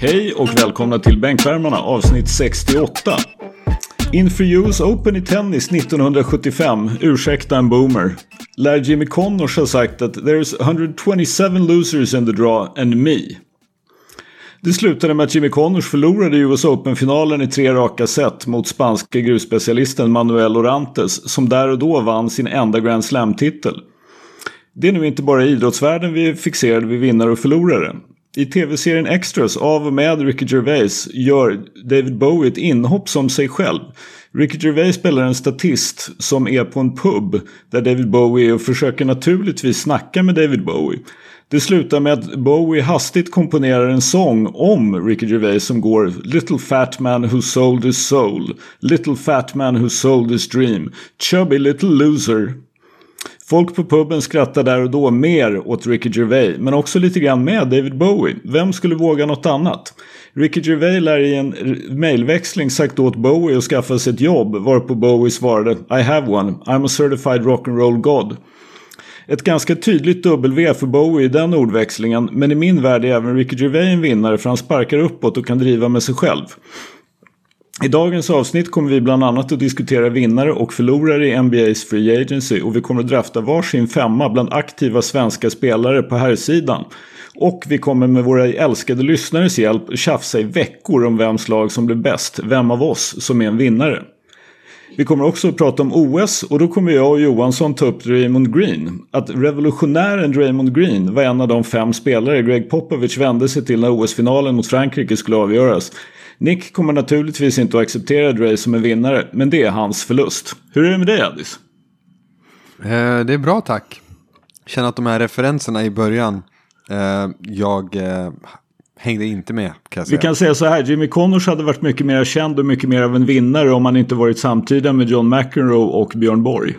Hej och välkomna till Bänkvärmarna avsnitt 68. Inför US Open i tennis 1975, ursäkta en boomer, lär Jimmy Connors ha sagt att “There's 127 losers in the draw and me”. Det slutade med att Jimmy Connors förlorade US Open-finalen i tre raka set mot spanska grusspecialisten Manuel Orantes som där och då vann sin enda Grand Slam-titel. Det är nu inte bara i idrottsvärlden vi är fixerade vid vinnare och förlorare. I tv-serien Extras av och med Ricky Gervais gör David Bowie ett inhopp som sig själv. Ricky Gervais spelar en statist som är på en pub där David Bowie är och försöker naturligtvis snacka med David Bowie. Det slutar med att Bowie hastigt komponerar en sång om Ricky Gervais som går Little fat man who sold his soul Little fat man who sold his dream Chubby little loser Folk på puben skrattar där och då mer åt Ricky Gervais men också lite grann med David Bowie. Vem skulle våga något annat? Ricky Gervais lär i en mailväxling sagt åt Bowie att skaffa sig ett jobb varpå Bowie svarade I have one, I'm a certified rock'n'roll god. Ett ganska tydligt W för Bowie i den ordväxlingen men i min värld är även Ricky Gervais en vinnare för han sparkar uppåt och kan driva med sig själv. I dagens avsnitt kommer vi bland annat att diskutera vinnare och förlorare i NBA's Free Agency och vi kommer att drafta varsin femma bland aktiva svenska spelare på här sidan. Och vi kommer med våra älskade lyssnares hjälp tjafsa i veckor om vems lag som blir bäst, vem av oss som är en vinnare. Vi kommer också att prata om OS och då kommer jag och Johansson ta upp Raymond Green. Att revolutionären Raymond Green var en av de fem spelare Greg Popovich vände sig till när OS-finalen mot Frankrike skulle avgöras. Nick kommer naturligtvis inte att acceptera Dre som en vinnare, men det är hans förlust. Hur är det med dig Addis? Eh, det är bra tack. Känner att de här referenserna i början, eh, jag eh, hängde inte med. Kan Vi kan säga så här, Jimmy Connors hade varit mycket mer känd och mycket mer av en vinnare om han inte varit samtida med John McEnroe och Björn Borg.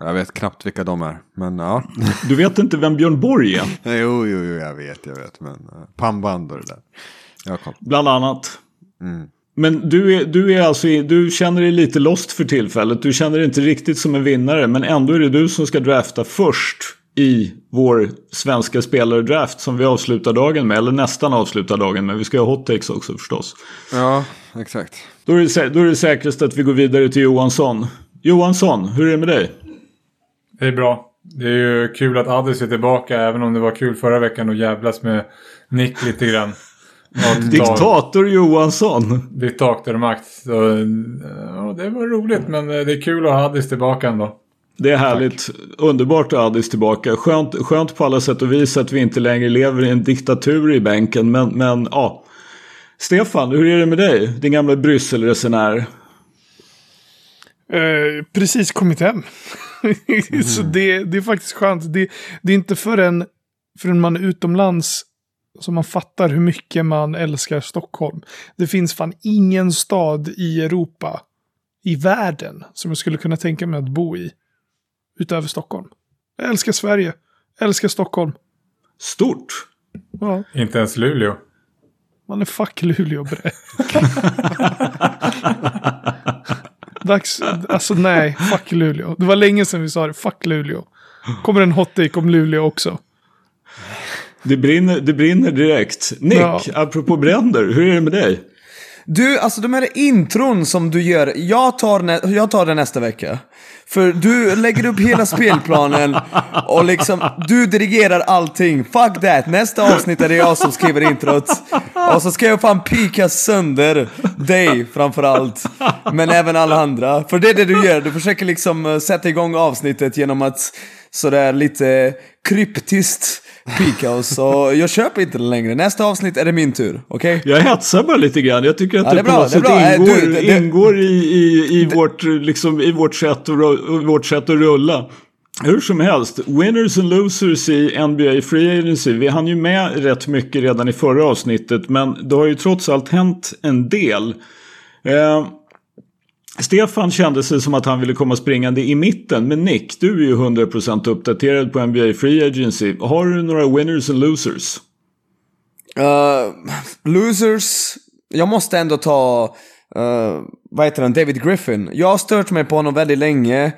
Jag vet knappt vilka de är, men ja. Du vet inte vem Björn Borg är? jo, jo, jo, jag vet, jag vet. Men uh, pannband och det där. Bland annat. Mm. Men du, är, du, är alltså, du känner dig lite lost för tillfället. Du känner dig inte riktigt som en vinnare. Men ändå är det du som ska drafta först i vår svenska spelare-draft som vi avslutar dagen med. Eller nästan avslutar dagen med. Vi ska ha hot takes också förstås. Ja, exakt. Då är, det, då är det säkrast att vi går vidare till Johansson. Johansson, hur är det med dig? Det är bra. Det är ju kul att Addis är tillbaka. Även om det var kul förra veckan att jävlas med Nick lite grann. Diktator Johansson. Diktatormakt. Så, ja, det var roligt men det är kul att ha Addis tillbaka ändå. Det är härligt. Tack. Underbart att ha Addis tillbaka. Skönt, skönt på alla sätt och vis att vi inte längre lever i en diktatur i bänken. Men, men ja. Stefan, hur är det med dig? Din gamla Brysselresenär. Eh, precis kommit hem. Mm. så det, det är faktiskt skönt. Det, det är inte förrän, förrän man är utomlands så man fattar hur mycket man älskar Stockholm. Det finns fan ingen stad i Europa, i världen, som jag skulle kunna tänka mig att bo i. Utöver Stockholm. Jag älskar Sverige. Jag älskar Stockholm. Stort. Ja. Inte ens Luleå. Man är fuck Luleå bre. Dags, alltså nej, fuck Luleå. Det var länge sedan vi sa det, fuck Luleå. Kommer en hot take om Luleå också. Det brinner, det brinner direkt. Nick, ja. apropå bränder, hur är det med dig? Du, alltså de här intron som du gör, jag tar, jag tar det nästa vecka. För du lägger upp hela spelplanen och liksom, du dirigerar allting. Fuck that, nästa avsnitt är det jag som skriver introt. Och så ska jag fan pika sönder dig framförallt. Men även alla andra. För det är det du gör, du försöker liksom eh, sätta igång avsnittet genom att sådär lite kryptiskt oss. Och jag köper inte den längre. Nästa avsnitt är det min tur. Okej? Okay? Jag hetsar bara lite grann. Jag tycker att ja, det, det på något sätt ingår, du, det, ingår i, i, i, det, vårt, liksom, i vårt, sätt att, vårt sätt att rulla. Hur som helst, winners and losers i NBA Free Agency. Vi hann ju med rätt mycket redan i förra avsnittet. Men det har ju trots allt hänt en del. Eh, Stefan kände sig som att han ville komma springande i mitten. Men Nick, du är ju 100% uppdaterad på NBA Free Agency. Har du några winners and losers? Uh, losers. Jag måste ändå ta uh, vad heter han, David Griffin. Jag har stört mig på honom väldigt länge.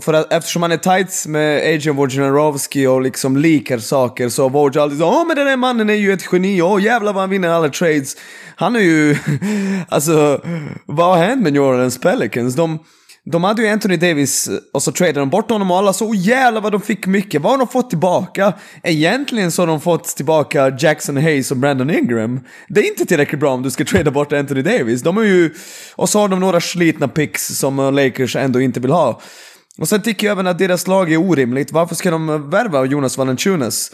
För att, eftersom han är tights med Adrian Wojnarowski och liksom likar saker så har Woj alltid så åh men den där mannen är ju ett geni, åh jävlar vad han vinner alla trades. Han är ju, alltså, vad har hänt med New Orleans Pelicans? De, de hade ju Anthony Davis eh, och så tradade de bort honom och alla så oh, jävlar vad de fick mycket. Vad har de fått tillbaka? Egentligen så har de fått tillbaka Jackson Hayes och Brandon Ingram. Det är inte tillräckligt bra om du ska trada bort Anthony Davis. De är ju... Och så har de några slitna picks som eh, Lakers ändå inte vill ha. Och sen tycker jag även att deras lag är orimligt. Varför ska de eh, värva Jonas Valanciunas?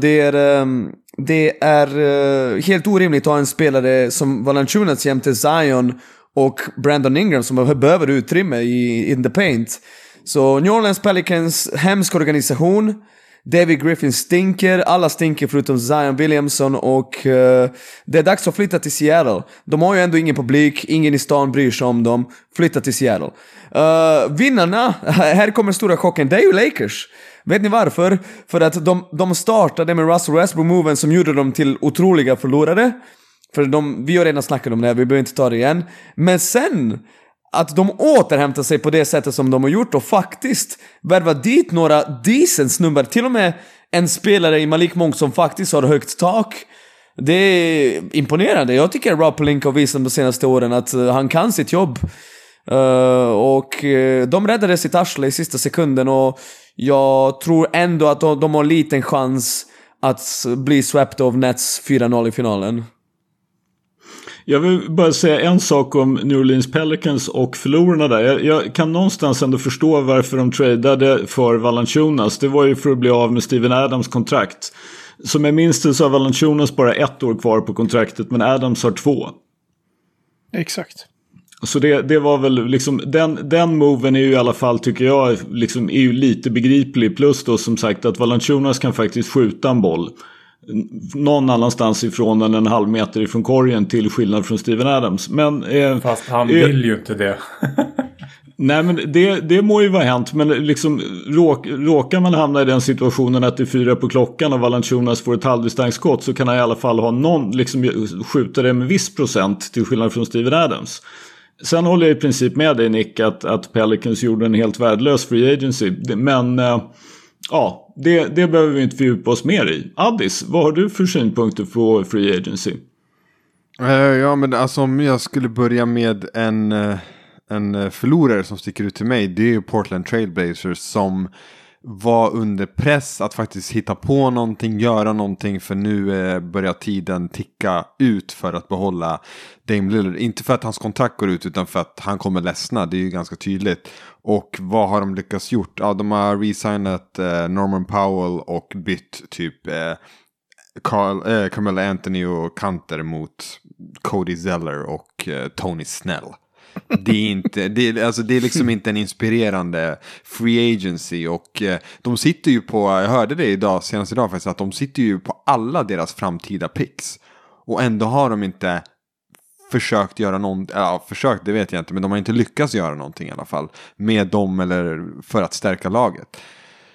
Det är, ehm, det är helt orimligt att ha en spelare som Valanciunas jämte Zion och Brandon Ingram som behöver utrymme i in the paint. Så New Orleans Pelicans, hemsk organisation. David Griffin stinker, alla stinker förutom Zion Williamson och uh, det är dags att flytta till Seattle. De har ju ändå ingen publik, ingen i stan bryr sig om dem. Flytta till Seattle. Uh, vinnarna, här kommer stora chocken, det är ju Lakers. Vet ni varför? För att de, de startade med Russell Westbrook-moven som gjorde dem till otroliga förlorare. För de, vi har redan snackat om det här, vi behöver inte ta det igen. Men sen, att de återhämtar sig på det sättet som de har gjort och faktiskt värvar dit några decent snubbar. Till och med en spelare i Malik Monk som faktiskt har högt tak. Det är imponerande. Jag tycker Rob Pelinka har visat de senaste åren att eh, han kan sitt jobb. Uh, och uh, de räddade sitt arsle i sista sekunden och jag tror ändå att de, de har en liten chans att bli swept av Nets 4-0 i finalen. Jag vill bara säga en sak om New Orleans Pelicans och förlorarna där. Jag, jag kan någonstans ändå förstå varför de tradade för Valanciunas. Det var ju för att bli av med Steven Adams kontrakt. Som jag minns det så har Valanciunas bara ett år kvar på kontraktet men Adams har två. Exakt. Så det, det var väl liksom, den, den moven är ju i alla fall tycker jag liksom, är ju lite begriplig. Plus då som sagt att Valanciunas kan faktiskt skjuta en boll. Någon annanstans ifrån än en halv meter ifrån korgen till skillnad från Steven Adams. Men, eh, Fast han eh, vill ju inte det. Nej men det, det må ju vara hänt. Men liksom råk, råkar man hamna i den situationen att det är fyra på klockan och Valanciunas får ett halvdistansskott så kan han i alla fall ha någon, liksom skjuta det med viss procent till skillnad från Steven Adams. Sen håller jag i princip med dig Nick att, att Pelicans gjorde en helt värdelös free agency. Men eh, ja, det, det behöver vi inte fördjupa oss mer i. Addis, vad har du för synpunkter på free agency? Eh, ja, men alltså om jag skulle börja med en, eh, en eh, förlorare som sticker ut till mig. Det är ju Portland Trailblazers som var under press att faktiskt hitta på någonting, göra någonting. För nu eh, börjar tiden ticka ut för att behålla Dame Lillard. Inte för att hans kontrakt går ut utan för att han kommer ledsna. Det är ju ganska tydligt. Och vad har de lyckats gjort? Ja, de har resignat eh, Norman Powell och bytt typ eh, Carl, eh, Carmella Anthony och Kanter mot Cody Zeller och eh, Tony Snell. Det är, inte, det, är, alltså det är liksom inte en inspirerande free agency och eh, de sitter ju på, jag hörde det idag, senast idag faktiskt, att de sitter ju på alla deras framtida picks. Och ändå har de inte försökt göra någonting, ja försökt det vet jag inte, men de har inte lyckats göra någonting i alla fall. Med dem eller för att stärka laget.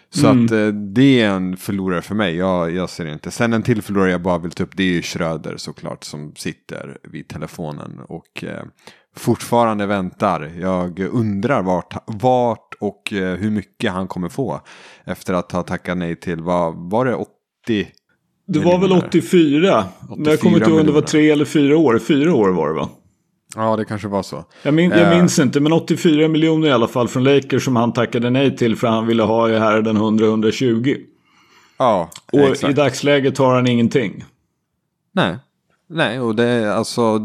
Så Mm. att eh, det är en förlorare för mig, jag, jag ser det inte. Sen en till förlorare jag bara vill ta upp, det är ju Schröder såklart som sitter vid telefonen och eh, fortfarande väntar. Jag undrar vart, vart och eh, hur mycket han kommer få efter att ha tackat nej till, vad var det 80? Det var väl miljoner? 84? Men jag kommer inte ihåg om det var tre eller fyra år. Fyra år var det va? Ja, det kanske var så. Jag, min, jag Eh. minns inte, men 84 miljoner i alla fall från Lakers som han tackade nej till för han ville ha i här den 100-120. Ja, Och exakt. i dagsläget har han ingenting. Nej. Nej, och det, alltså,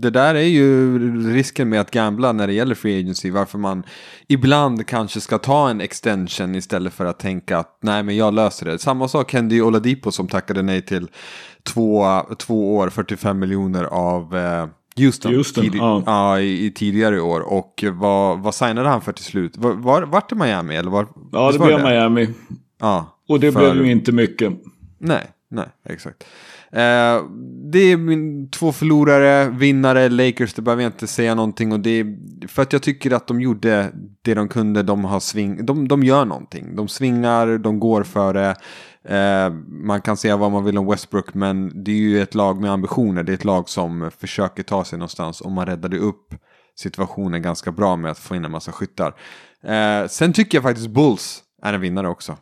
det där är ju risken med att gambla när det gäller free agency. Varför man ibland kanske ska ta en extension istället för att tänka att nej men jag löser det. Samma sak hände ju Oladipo som tackade nej till två, två år, 45 miljoner av eh, Houston, Houston, ja. i, i tidigare år. Och vad, vad signade han för till slut? Var, var, vart det Miami eller var? Ja, det var blev Miami. Ja, Och det för- blev ju inte mycket. Nej, nej, exakt. Eh, det är min två förlorare, vinnare, Lakers, det behöver jag inte säga någonting. Och det är, för att jag tycker att de gjorde det de kunde, de, har sving, de, de gör någonting. De svingar, de går för det. Eh, man kan säga vad man vill om Westbrook, men det är ju ett lag med ambitioner. Det är ett lag som försöker ta sig någonstans och man räddade upp situationen ganska bra med att få in en massa skyttar. Eh, sen tycker jag faktiskt Bulls är en vinnare också.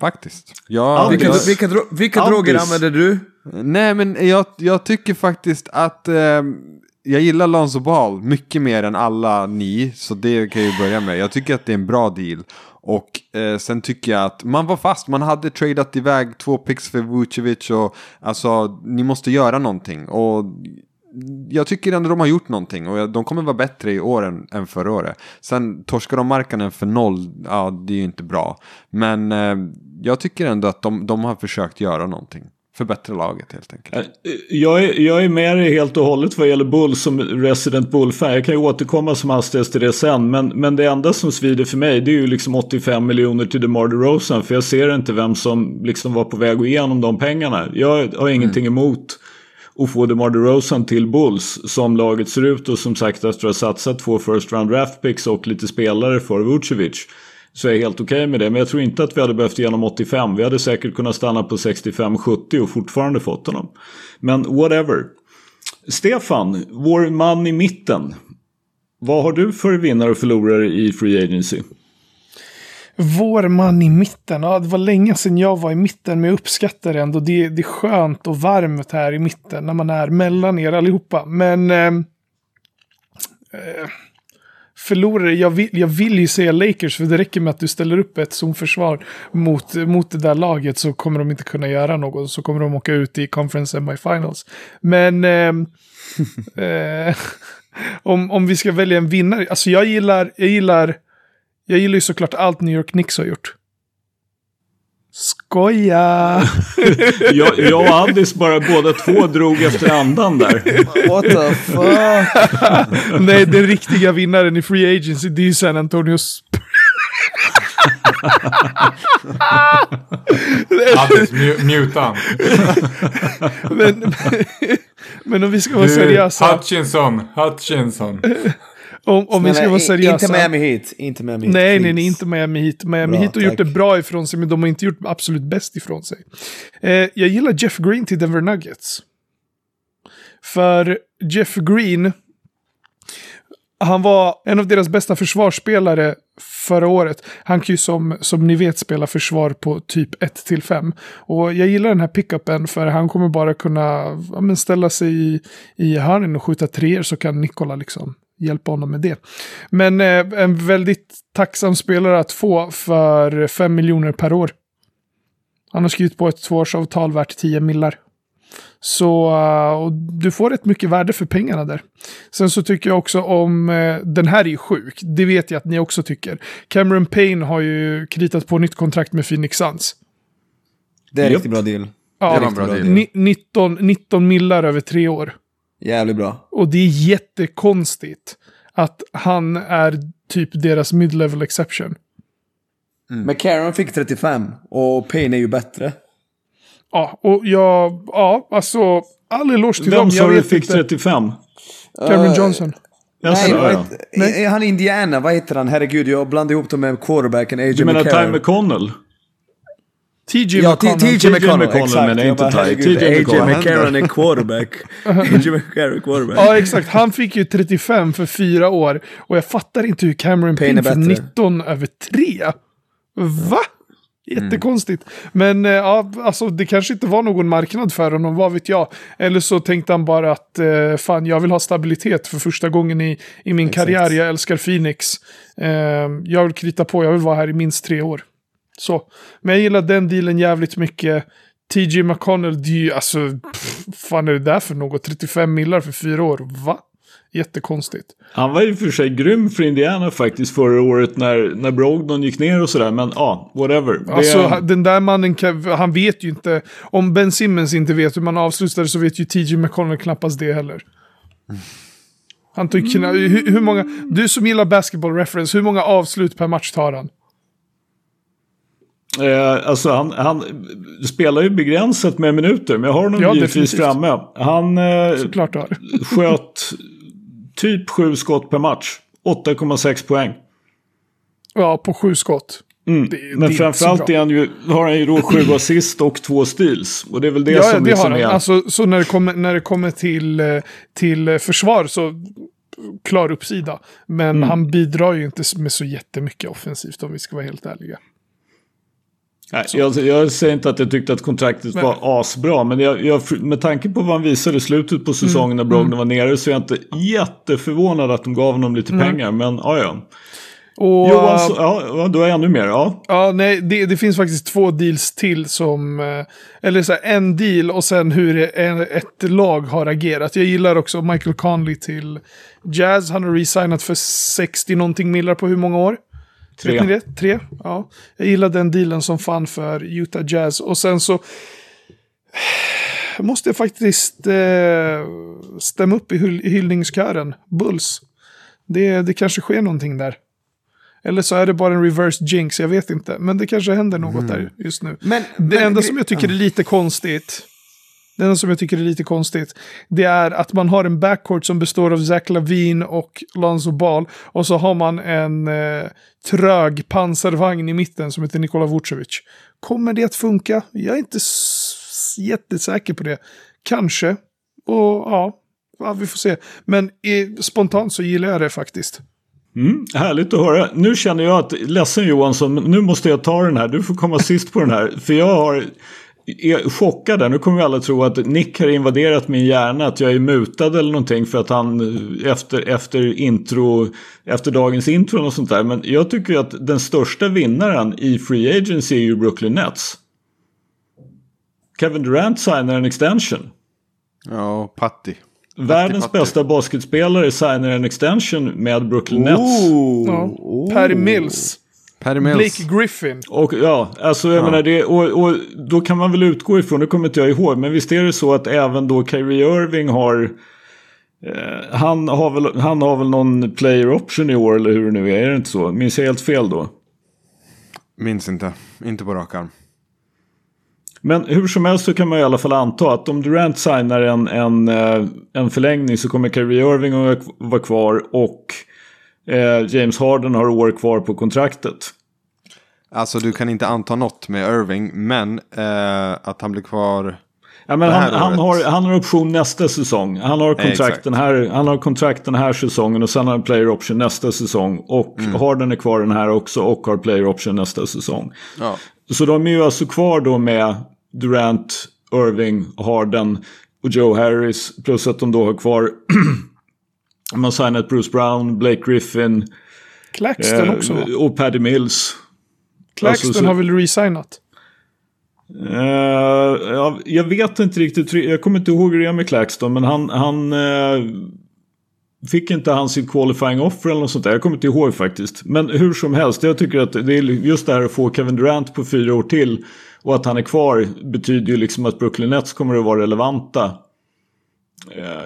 Faktiskt. Jag, Vilka, jag, vilka, dro- vilka droger använder du? nej men jag, jag tycker faktiskt att eh, jag gillar Lonzo Ball mycket mer än alla ni. Så det kan jag ju börja med. Jag tycker att det är en bra deal. Och eh, sen tycker jag att man var fast. Man hade tradat iväg två picks för Vucevic. Och alltså, ni måste göra någonting. Och jag tycker ändå de har gjort någonting och de kommer vara bättre i år än, än förra året. Sen torskar de marknaden för noll, ja det är ju inte bra. Men eh, jag tycker ändå att de, de har försökt göra någonting. Förbättra laget helt enkelt. Eh, Jag är, jag är med dig helt och hållet vad gäller Bulls som resident Bull-fan. Jag kan ju återkomma som hastigast till det sen. Men, men det enda som svider för mig det är ju liksom 85 miljoner till DeMar DeRozan. För jag ser inte vem som liksom var på väg att igenom de pengarna. Jag har ingenting emot att få DeMar DeRozan till Bulls som laget ser ut. Och som sagt efter att ha satsat två first round draft picks och lite spelare för Vucevic. Så är jag helt okej med det. Men jag tror inte att vi hade behövt igenom 85. Vi hade säkert kunnat stanna på 65-70 och fortfarande fått honom. Men whatever. Stefan, vår man i mitten. Vad har du för vinnare och förlorare i Free Agency? Vår man i mitten. Ja, det var länge sedan jag var i mitten, men jag uppskattar det ändå. Det, det är skönt och varmt här i mitten när man är mellan er allihopa. Men... Ehm, eh, Eh, förlorare, jag vill, jag vill ju säga Lakers, för det räcker med att du ställer upp ett zonförsvar mot, mot det där laget så kommer de inte kunna göra något. Så kommer de åka ut i conference semifinals. Men... ehm, eh, om, om vi ska välja en vinnare. Alltså jag gillar, jag gillar, jag gillar ju såklart allt New York Knicks har gjort. Skoja! Jag, jag och Addis bara båda två drog efter andan där. What the fuck? Nej, den riktiga vinnaren i Free Agency, det är ju San Antonio Spurs. Addis, mu- muta han. men, men om vi ska vara Du, seriösa. Hutchinson, Hutchinson. Om, om vi ska vara seriösa. Inte Miami Heat. Inte Miami Heat. Nej, nej, nej, inte Miami Heat. Miami Bra, Heat har gjort tack. det bra ifrån sig, men de har inte gjort absolut bäst ifrån sig. Eh, jag gillar Jeff Green till Denver Nuggets. För Jeff Green, han var en av deras bästa försvarsspelare förra året. Han kan ju som, som ni vet spela försvar på typ 1 till 5. Och jag gillar den här pickupen för han kommer bara kunna ja, ställa sig i, i hörnen och skjuta treor så kan Nikola liksom hjälpa honom med det. Men eh, en väldigt tacksam spelare att få för 5 miljoner per år. Han har skrivit på ett tvåårsavtal värt 10 millar. Så eh, och du får rätt mycket värde för pengarna där. Sen så tycker jag också om, eh, den här är ju sjuk, det vet jag att ni också tycker. Cameron Payne har ju kritat på nytt kontrakt med Phoenix Suns. Det är en riktigt bra deal. Ja, Det var en bra deal. ni- 19, 19 millar över tre år. Jävligt bra. Och det är jättekonstigt att han är typ deras mid-level exception. Men Karen fick 35 och Payne är ju bättre. Ja, och jag, ja, alltså, all eloge till Vem dem. sa Jag du fick inte. 35? Cameron Eh, Johnson. Nej, vad ja. heter, är han Indiana? Vad heter han? Herregud, jag blandade ihop dem med quarterbacken AJ Du menar Ty McCarron. McConnell? TJ Ja, McConnell. TJ TJ McConnell, exakt. men inte TJ. McCarron är quarterback. AJ McCarron quarterback. Ja, exakt. Han fick ju 35 för fyra år. Och jag fattar inte hur Cameron Payne är bättre. 19 över 3. Va? Jättekonstigt. Men eh, ja, alltså det kanske inte var någon marknad för honom, vad vet jag. Eller så tänkte han bara att eh, fan, jag vill ha stabilitet för första gången i, i min Exakt. karriär. Jag älskar Phoenix. Eh, jag vill krita på, jag vill vara här i minst tre år. Så. Men jag gillar den dealen jävligt mycket. TJ McConnell, det är ju alltså, pff, fan är det där för något? 35 millar för fyra år, va? Jättekonstigt. Han var ju för sig grym för Indiana faktiskt förra året när, när Brogdon gick ner och sådär. Men ja, whatever. Det- Alltså den där mannen, kan, han vet ju inte, om Ben Simmons inte vet hur man avslutar så vet ju TJ McConnell knappast det heller. Han ju kna- hur, hur många, du som gillar basketball reference, hur många avslut per match tar han? Eh, alltså han, han spelar ju begränsat med minuter, men jag har honom Ja, givetvis definitivt. framme. Han eh, Såklart du har. sköt typ sju skott per match. 8,6 poäng. Ja, på sju skott. Mm. Det- det Men är framförallt är han ju, har han ju då sju assist och två steals. Och det är väl det Ja, som det liksom har han. är... Alltså, så när det kommer, när det kommer till, eh, till eh, försvar så klar uppsida. Men Mm. han bidrar ju inte med så jättemycket offensivt om vi ska vara helt ärliga. Nej, jag, jag säger inte att jag tyckte att kontraktet Nej. var asbra, men jag, jag, med tanke på vad han visade i slutet på säsongen när Brogdon var nere så är jag inte jätteförvånad att de gav honom lite pengar. Men ja, ja. Och, Johan, så, ja, då är ännu mer. Ja. Ja, nej, det, det finns faktiskt två deals till som... eh, Eller så här, en deal och sen hur en, ett lag har agerat. Jag gillar också Michael Conley till Jazz. Han har resignat för 60 någonting millar på hur många år? Tre. Vet ni det? Tre? Ja. Jag gillar den dealen som fan för Utah Jazz. Och sen så... Måste jag faktiskt eh, stämma upp i hyll hyllningskören. Bulls. Det, det kanske sker någonting där. Eller så är det bara en reverse jinx, jag vet inte. Men det kanske händer något där just nu. Men, Det men, enda som jag tycker är lite konstigt. Det enda som jag tycker är lite konstigt. Det är att man har en backcourt som består av Zach Lavin och Lonzo Ball. Och så har man en eh, trög pansarvagn i mitten som heter Nikola Vucevic. Kommer det att funka? Jag är inte s- jättesäker på det. Kanske. Och ja, ja vi får se. Men eh, spontant så gillar jag det faktiskt. Mm, härligt att höra. Nu känner jag att, ledsen Johansson, nu måste jag ta den här. Du får komma sist på den här. För jag har, är chockad där. Nu kommer vi alla tro att Nick har invaderat min hjärna. Att jag är mutad eller någonting för att han eh, efter, efter intro, efter dagens intro och sånt där. Men jag tycker att den största vinnaren i Free Agency är ju Brooklyn Nets. Kevin Durant signar en extension. Ja, Patti. Världens Patti. bästa basketspelare signar en extension med Brooklyn Nets. Oh, Ja. oh. Perry Mills. Perry Mills. Blake Griffin. Och ja, alltså jag Ja. menar det, och, och då kan man väl utgå ifrån, det kommer inte jag ihåg, men visst är det så att även då Kyrie Irving har eh, han, har väl, han har väl någon player option i år eller hur det nu är, är det inte så? Minns jag helt fel då? Minns inte. Inte på rak arm. Men hur som helst så kan man i alla fall anta att om Durant signar en, en, eh, en förlängning så kommer Kyrie Irving att vara kvar och eh, James Harden har år kvar på kontraktet. Alltså du kan inte anta något med Irving, men eh, att han blir kvar. Ja, men han, han, har, han har option nästa säsong. Han har, kontrakt den här, han har kontrakt den här säsongen och sen har han player option nästa säsong. Och Mm. Harden är kvar den här också och har player option nästa säsong. Ja. Så de är ju alltså kvar då med Durant, Irving, Harden och Joe Harris. Plus att de då har kvar man signat Bruce Brown, Blake Griffin Claxton eh, också och Paddy Mills. Claxton alltså, så- har väl resignat? Eh, ja, jag vet inte riktigt, jag kommer inte ihåg hur det är med Claxton, men han, han eh, fick inte han sitt qualifying offer eller något sånt där. Jag kommer inte ihåg faktiskt. Men hur som helst, jag tycker att det är just det här att få Kevin Durant på fyra år till och att han är kvar betyder ju liksom att Brooklyn Nets kommer att vara relevanta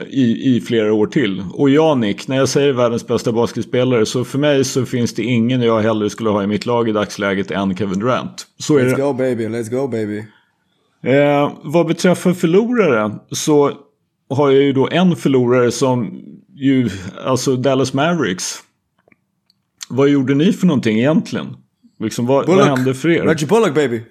i, i flera år till. Och jag Nick, när jag säger världens bästa basketspelare så för mig så finns det ingen jag hellre skulle ha i mitt lag i dagsläget än Kevin Durant. Så är det. Let's go baby, let's go baby. Eh, vad beträffar förlorare så har jag ju då en förlorare som ju, alltså Dallas Mavericks. Vad gjorde ni för någonting egentligen? Liksom, vad, vad hände för er? Reggie Bullock baby.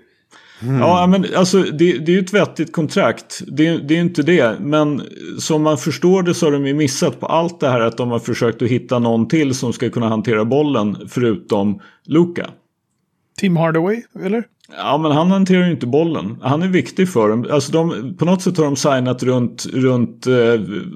Ja, men alltså det, det är ju ett vettigt kontrakt. Det, det är inte det. Men som man förstår det så har de ju missat på allt det här att de har försökt att hitta någon till som ska kunna hantera bollen förutom Luka. Tim Hardaway, eller? Ja, men han hanterar ju inte bollen. Han är viktig för dem. Alltså de, på något sätt har de signat runt, runt eh,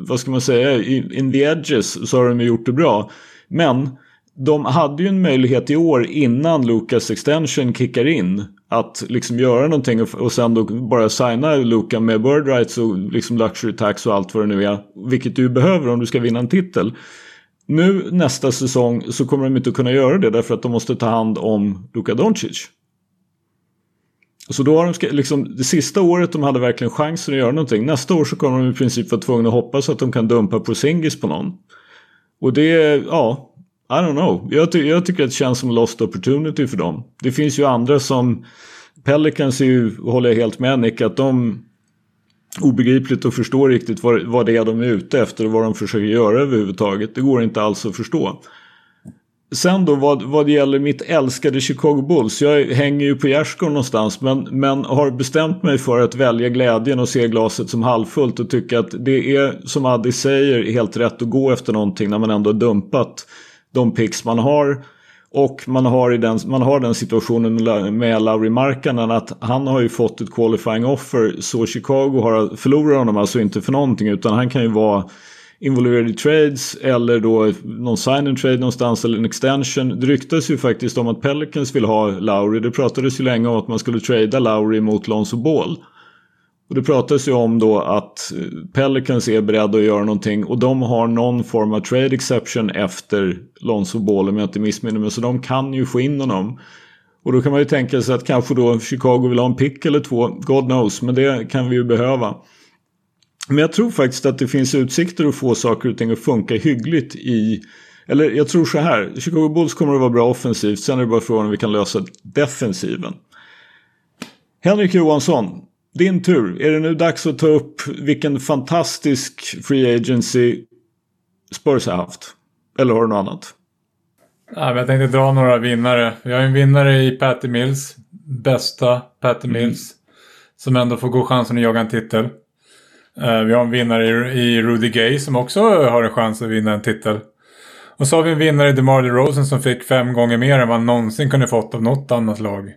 vad ska man säga, in the edges så har de ju gjort det bra. Men de hade ju en möjlighet i år innan Lucas extension kickar in att liksom göra någonting och, och sen då bara signa Luka med bird rights och liksom luxury tax och allt vad det nu är. Vilket du behöver om du ska vinna en titel. Nu nästa säsong så kommer de inte att kunna göra det därför att de måste ta hand om Luka Doncic. Så då har de, liksom, det sista året de hade verkligen chansen att göra någonting. Nästa år så kommer de i princip vara tvungna att hoppas att de kan dumpa Porzingis på någon. Och det, ja, i don't know. Jag, ty jag tycker att det känns som lost opportunity för dem. Det finns ju andra som Pelicans är ju, håller jag helt med Nick, att de obegripligt och förstår riktigt vad, vad det är de är ute efter och vad de försöker göra överhuvudtaget. Det går inte alls att förstå. Sen då vad, vad det gäller mitt älskade Chicago Bulls. Jag hänger ju på gärdsgården någonstans men, men har bestämt mig för att välja glädjen och se glaset som halvfullt och tycka att det är som Addi säger helt rätt att gå efter någonting när man ändå har dumpat de picks man har. Och man har, i den, man har den situationen med Lauri Markkanen att han har ju fått ett qualifying offer så Chicago har förlorat honom alltså inte för någonting utan han kan ju vara involverad i trades eller då någon sign and trade någonstans eller en extension. Det ryktas ju faktiskt om att Pelicans vill ha Lowry. Det pratades ju länge om att man skulle trada Lowry mot Lonzo Ball. Och det pratas ju om då att eh, Pelicans är beredda att göra någonting och de har någon form av trade exception efter Lonzo Ball om jag inte missminner mig. Så de kan ju få in honom. Och då kan man ju tänka sig att kanske då Chicago vill ha en pick eller två. God knows, men det kan vi ju behöva. Men jag tror faktiskt att det finns utsikter att få saker och ting att funka hyggligt i... Eller jag tror så här. Chicago Bulls kommer att vara bra offensivt. Sen är det bara frågan om vi kan lösa defensiven. Henrik Johansson. Din tur. Är det nu dags att ta upp vilken fantastisk free agency Spurs har haft? Eller har du något annat? Ja, jag tänkte dra några vinnare. Vi har en vinnare i Patty Mills. Bästa Patty mm. Mills. Som ändå får gå chansen att jaga en titel. Uh, vi har en vinnare i, i Rudy Gay som också har en chans att vinna en titel. Och så har vi en vinnare i DeMar DeRozan som fick fem gånger mer än vad han någonsin kunde fått av något annat lag.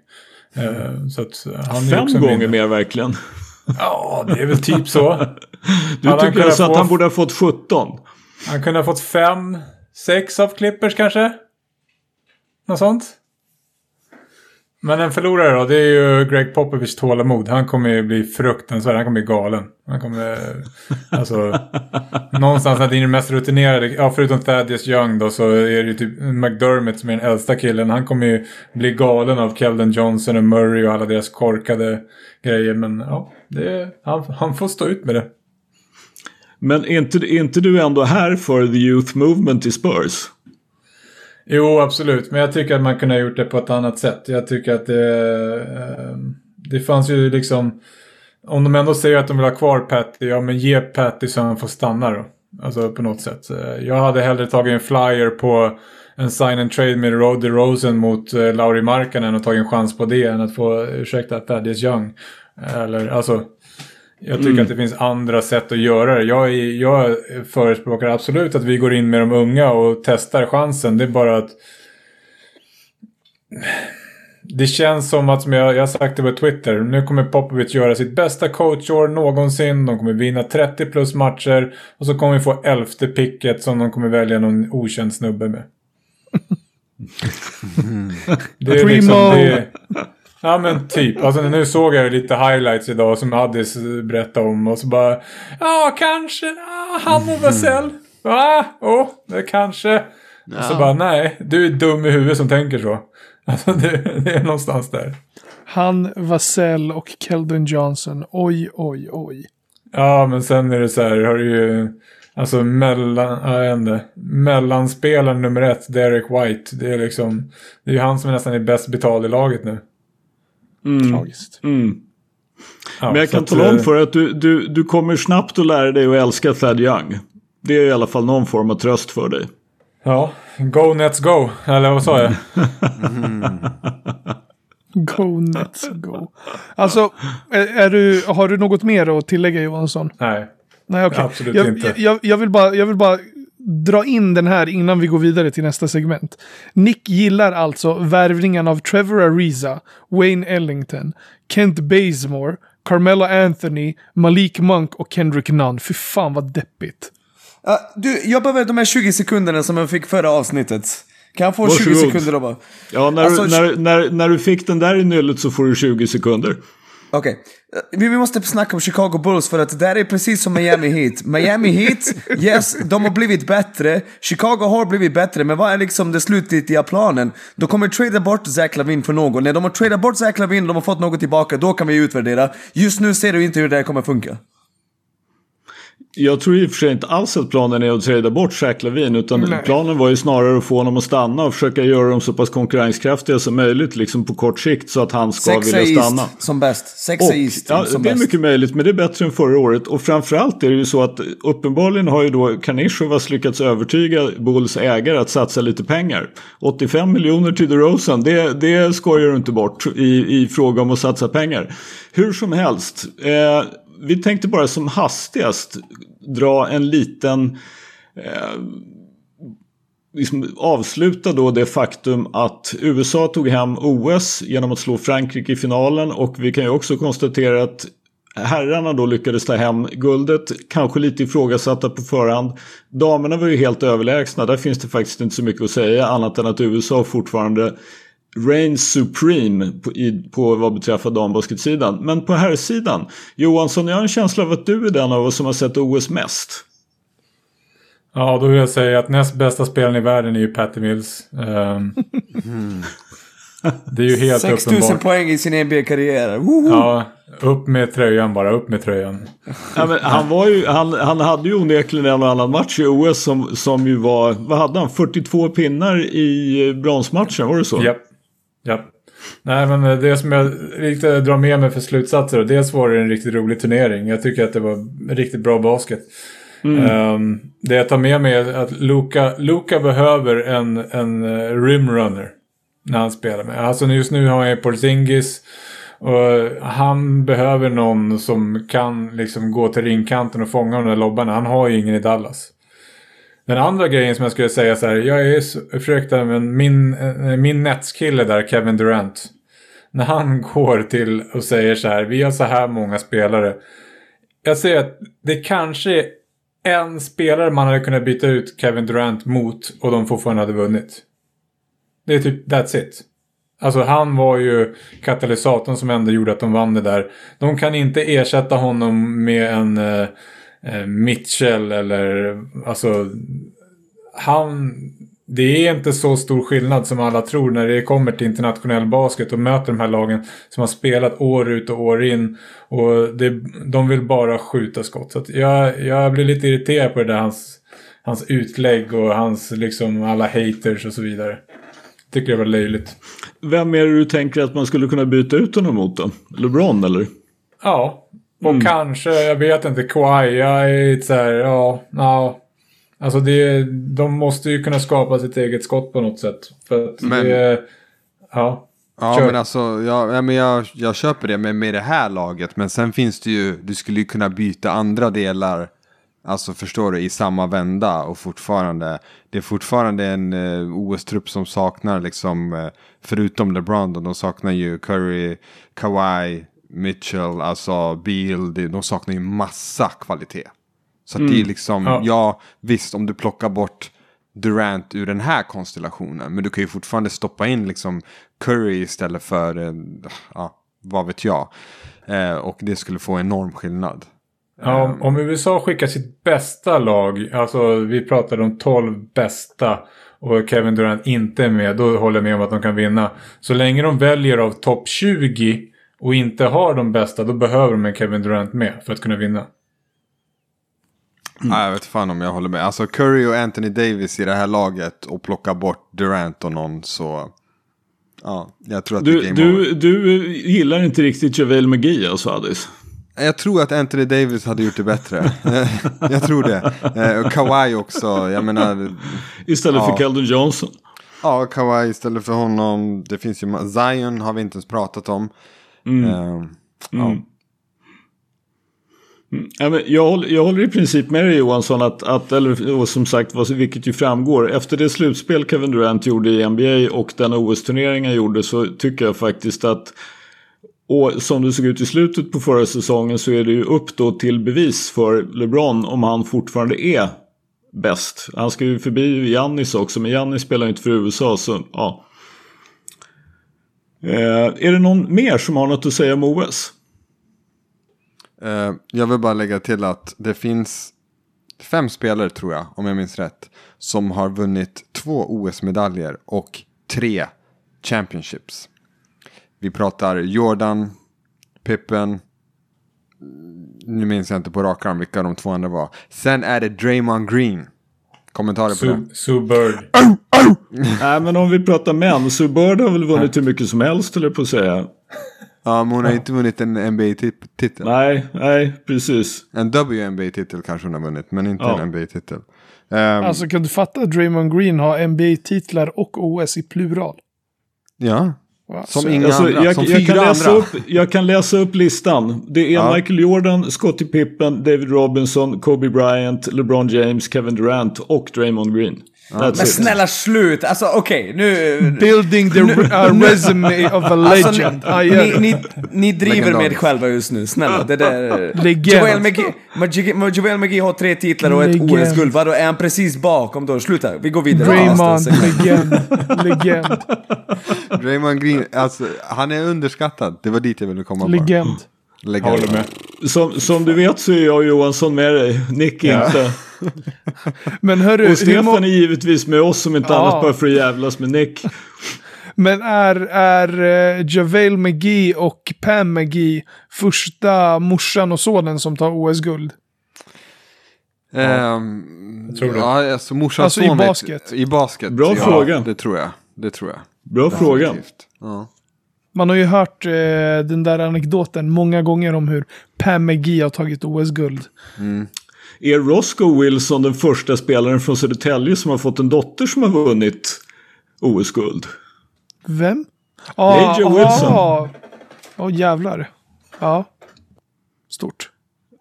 Uh, så att han fem gånger mer verkligen? Ja, det är väl typ så. du hade tycker alltså att han borde ha fått 17? Han kunde ha fått fem, sex av Clippers kanske? Något sånt? Men en förlorare då, det är ju Greg Popovich tålamod. Han kommer ju bli fruktansvärd, han kommer bli galen. Han kommer, alltså, någonstans när det är den mest rutinerade, ja förutom Thaddeus Young då så är det ju typ McDermott som är den äldsta killen. Han kommer ju bli galen av Keldon Johnson och Murray och alla deras korkade grejer. Men ja, det, han, han får stå ut med det. Men är inte, är inte du ändå här för the youth movement i Spurs? Jo, absolut. Men jag tycker att man kunde ha gjort det på ett annat sätt. Jag tycker att det... Ehm, det fanns ju liksom... Om de ändå säger att de vill ha kvar Patty, ja men ge Patty så han får stanna då. Alltså på något sätt. Eh, jag hade hellre tagit en flyer på en sign and trade med Roddy Rosen mot eh, Lauri Markkanen och tagit en chans på det än att få, ursäkta, Thaddeus Young. Eller alltså, jag tycker mm. att det finns andra sätt att göra det. Jag, jag förespråkar absolut att vi går in med de unga och testar chansen. Det är bara att... Det känns som att, som jag, jag har sagt det på Twitter, nu kommer Popovic göra sitt bästa coachår någonsin. De kommer vinna 30 plus matcher. Och så kommer vi få elfte picket som de kommer välja någon okänd snubbe med. det är! Liksom, det, Ja men typ. Alltså nu såg jag lite highlights idag som Addis berättade om. Och så bara. Ja kanske. Ah, han och Vasell. Va? oh, det kanske. Ja. Och så bara nej. Du är dum i huvudet som tänker så. Alltså det, det är någonstans där. Han, Vasell och Keldon Johnson. Oj, oj, oj. Ja men sen är det så här. Har du ju. Alltså mellan, jag inte, mellanspelaren nummer ett, Derek White. Det är liksom, det är ju han som är nästan är bäst betald i laget nu. Mm. Tragiskt. Mm. Ja, Men jag kan tala om eh, för dig att du, du, du kommer snabbt att lära dig att älska Thad Young. Det är i alla fall någon form av tröst för dig. Ja, go Nets go. Eller vad sa jag? mm. Go Nets go. Alltså, är, är, du, har du något mer att tillägga Johansson? Nej. Nej, okej. Okay. Absolut jag, inte. Jag, jag, vill bara, jag vill bara dra in den här innan vi går vidare till nästa segment. Nick gillar alltså värvningen av Trevor Ariza, Wayne Ellington, Kent Bazemore, Carmelo Anthony, Malik Monk och Kendrick Nunn. Fy fan vad deppigt. Uh, du, jag behöver de här 20 sekunderna som jag fick förra avsnittet. Kan jag få Varsågod. 20 sekunder då bara? Ja, när, alltså, du, när, när, när du fick den där i nyllet så får du 20 sekunder. Okej, okay. vi måste snacka om Chicago Bulls för att det där är precis som Miami Heat. Miami Heat, yes, de har blivit bättre. Chicago har blivit bättre, men vad är liksom det slutgiltiga planen? De kommer trada bort Zach Lavin för någon. När de har tradat bort Zach Lavin, de har fått något tillbaka, då kan vi utvärdera. Just nu ser du inte hur det här kommer funka. Jag tror i och för sig inte alls att planen är att träda bort Jack Lavin. Utan Nej. planen var ju snarare att få honom att stanna och försöka göra dem så pass konkurrenskraftiga som möjligt. Liksom på kort sikt så att han ska Sexa vilja stanna. East som bäst. Sexa Och, East ja, som det är bäst. mycket möjligt, men det är bättre än förra året. Och framförallt är det ju så att uppenbarligen har ju då Kanishevas lyckats övertyga Bulls ägare att satsa lite pengar. 85 miljoner till DeRozan, det, det skojar du inte bort i, i fråga om att satsa pengar. Hur som helst, eh, vi tänkte bara som hastigast dra en liten eh, liksom avsluta då det faktum att USA tog hem OS genom att slå Frankrike i finalen och vi kan ju också konstatera att herrarna då lyckades ta hem guldet, kanske lite ifrågasatta på förhand. Damerna var ju helt överlägsna, där finns det faktiskt inte så mycket att säga annat än att USA fortfarande reigns supreme på, i, på vad beträffar dambasketsidan. Men på herrsidan, Johansson, jag har en känsla av att du är den av oss som har sett OS mest. Ja, då vill jag säga att näst bästa spelaren i världen är ju Patty Mills. Ehm, Det är ju helt 6000 uppenbart. poäng i sin NBA-karriär. Woho! Ja, upp med tröjan bara, upp med tröjan. Ja, men han, var ju, han, han hade ju onekligen en och annan match i OS som, som ju var, vad hade han, 42 pinnar i bronsmatchen, var det så? Japp. Japp. Nej, men eh, det som jag riktigt drar med mig för slutsatser. och Dels var det en riktigt rolig turnering. Jag tycker att det var riktigt bra basket. Ehm, det jag tar med mig är att Luka, Luka behöver en, en eh, rimrunner. När han spelar med. Alltså just nu har jag Porzingis. Och han behöver någon som kan liksom gå till ringkanten och fånga de där lobbarna. Han har ju ingen i Dallas. Den andra grejen som jag skulle säga så här. Jag är så fruktansvärt, men min, eh, min Nets-kille där, Kevin Durant. När han går till och säger så här. Vi har så här många spelare. Jag säger att det kanske är en spelare man hade kunnat byta ut Kevin Durant mot och de fortfarande hade vunnit. Det är typ, that's it. Alltså han var ju katalysatorn som ändå gjorde att de vann det där. De kan inte ersätta honom med en eh, Mitchell eller alltså han... Det är inte så stor skillnad som alla tror när det kommer till internationell basket och möter de här lagen som har spelat år ut och år in. Och det, de vill bara skjuta skott. Så jag, jag blir lite irriterad på det där hans, hans utlägg och hans liksom alla haters och så vidare. Tycker det var löjligt. Vem är det du tänker att man skulle kunna byta ut honom mot då? LeBron eller? Ja, och kanske, jag vet inte, jag är så här, ja, ja. Alltså det, de måste ju kunna skapa sitt eget skott på något sätt. För att Men- det, ja. Ja Kör. men alltså, ja, ja, men jag, jag köper det med, med det här laget. Men sen finns det ju, du skulle ju kunna byta andra delar. Alltså förstår du, i samma vända och fortfarande. Det är fortfarande en eh, OS-trupp som saknar liksom, eh, förutom LeBron då, de saknar ju Curry, Kawhi, Mitchell, alltså Beal. Det, de saknar ju massa kvalitet. Så att det är liksom, Ja. ja visst om du plockar bort Durant ur den här konstellationen. Men du kan ju fortfarande stoppa in liksom Curry istället för, eh, ja, vad vet jag. Eh, och det skulle få enorm skillnad. ja om, om USA skickar sitt bästa lag, alltså vi pratade om 12 bästa och Kevin Durant inte är med, då håller jag med om att de kan vinna. Så länge de väljer av topp 20 och inte har de bästa, då behöver de en Kevin Durant med för att kunna vinna. Nej, jag vet fan om jag håller med. Alltså Curry och Anthony Davis i det här laget och plocka bort Durant och någon så... Ja, jag tror att det Du, är game over. du, du gillar inte riktigt JaVale McGee alltså Addis? Jag tror att Anthony Davis hade gjort det bättre. jag tror det. Eh, och Kawhi också. Jag menar, Istället Ja. för Keldon Johnson. ja, Kawhi istället för honom. Det finns ju, Zion har vi inte ens pratat om. Eh, ja. Ja, men jag, håller, jag håller i princip med dig Johansson att, att eller som sagt vad- vilket ju framgår. Efter det slutspel Kevin Durant gjorde i NBA och den OS-turnering han gjorde så tycker jag faktiskt att och som det såg ut i slutet på förra säsongen så är det ju upp då till bevis för LeBron om han fortfarande är bäst. Han ska ju förbi Giannis också men Giannis spelar ju inte för USA så ja. Eh, är det någon mer som har något att säga om OS? Eh, jag vill bara lägga till att det finns fem spelare tror jag, om jag minns rätt, som har vunnit två OS-medaljer och tre championships. Vi pratar Jordan, Pippen, nu minns jag inte på rak arm vilka de två andra var. Sen är det Draymond Green. Kommentarer på Sue, det? Sue Bird. Nej, men om vi pratar män, så Bird har väl vunnit hur mycket som helst, eller på att säga. Ja, men hon har inte vunnit en NBA-titel. Nej, nej, precis. En WNBA-titel kanske hon har vunnit, men inte Ja. en NBA-titel. Ehm, Alltså kan du fatta att Draymond Green har NBA-titlar och OS i plural? ja? Som inga Alltså, andra. jag, som jag, fyra kan läsa andra. upp, jag kan läsa upp listan. Det är Ja. Michael Jordan, Scottie Pippen, David Robinson, Kobe Bryant, LeBron James, Kevin Durant och Draymond Green. That's Men it. snälla slut, alltså okej nu... Building the uh, resume of a Alltså, legend. ni, Ah, ni, yeah. ni, ni driver med er själva just nu, snälla. Det där... Legend. Joel McGee, McGee- Joel McGee har tre titlar och ett Legend. OS-guld. Vadå, är han precis bakom då? Sluta, vi går vidare. Draymond, segment. legend. Legend. Draymond Green, alltså han är underskattad. Det var dit jag ville komma. bara. Legend. Håller med. Som, som du vet så är jag och Johansson med dig. Nick inte. Men hörru, Och Stefan må- är givetvis med oss som inte Ja. annat bara för att jävlas med Nick. men är, är uh, JaVale McGee och Pam McGee första morsan och sonen som tar OS-guld? Ehm, Jag tror det. Ja, alltså morsans Alltså i basket. I basket. Bra ja, fråga. Det tror jag. Det tror jag. Bra fråga. Definitivt. Ja. Man har ju hört eh, den där anekdoten många gånger om hur Pam McGee har tagit OS-guld. Är Roscoe Wilson den första spelaren från Södertälje som har fått en dotter som har vunnit OS-guld? Vem? AJ Wilson. Åh oh, jävlar. Ja. Stort.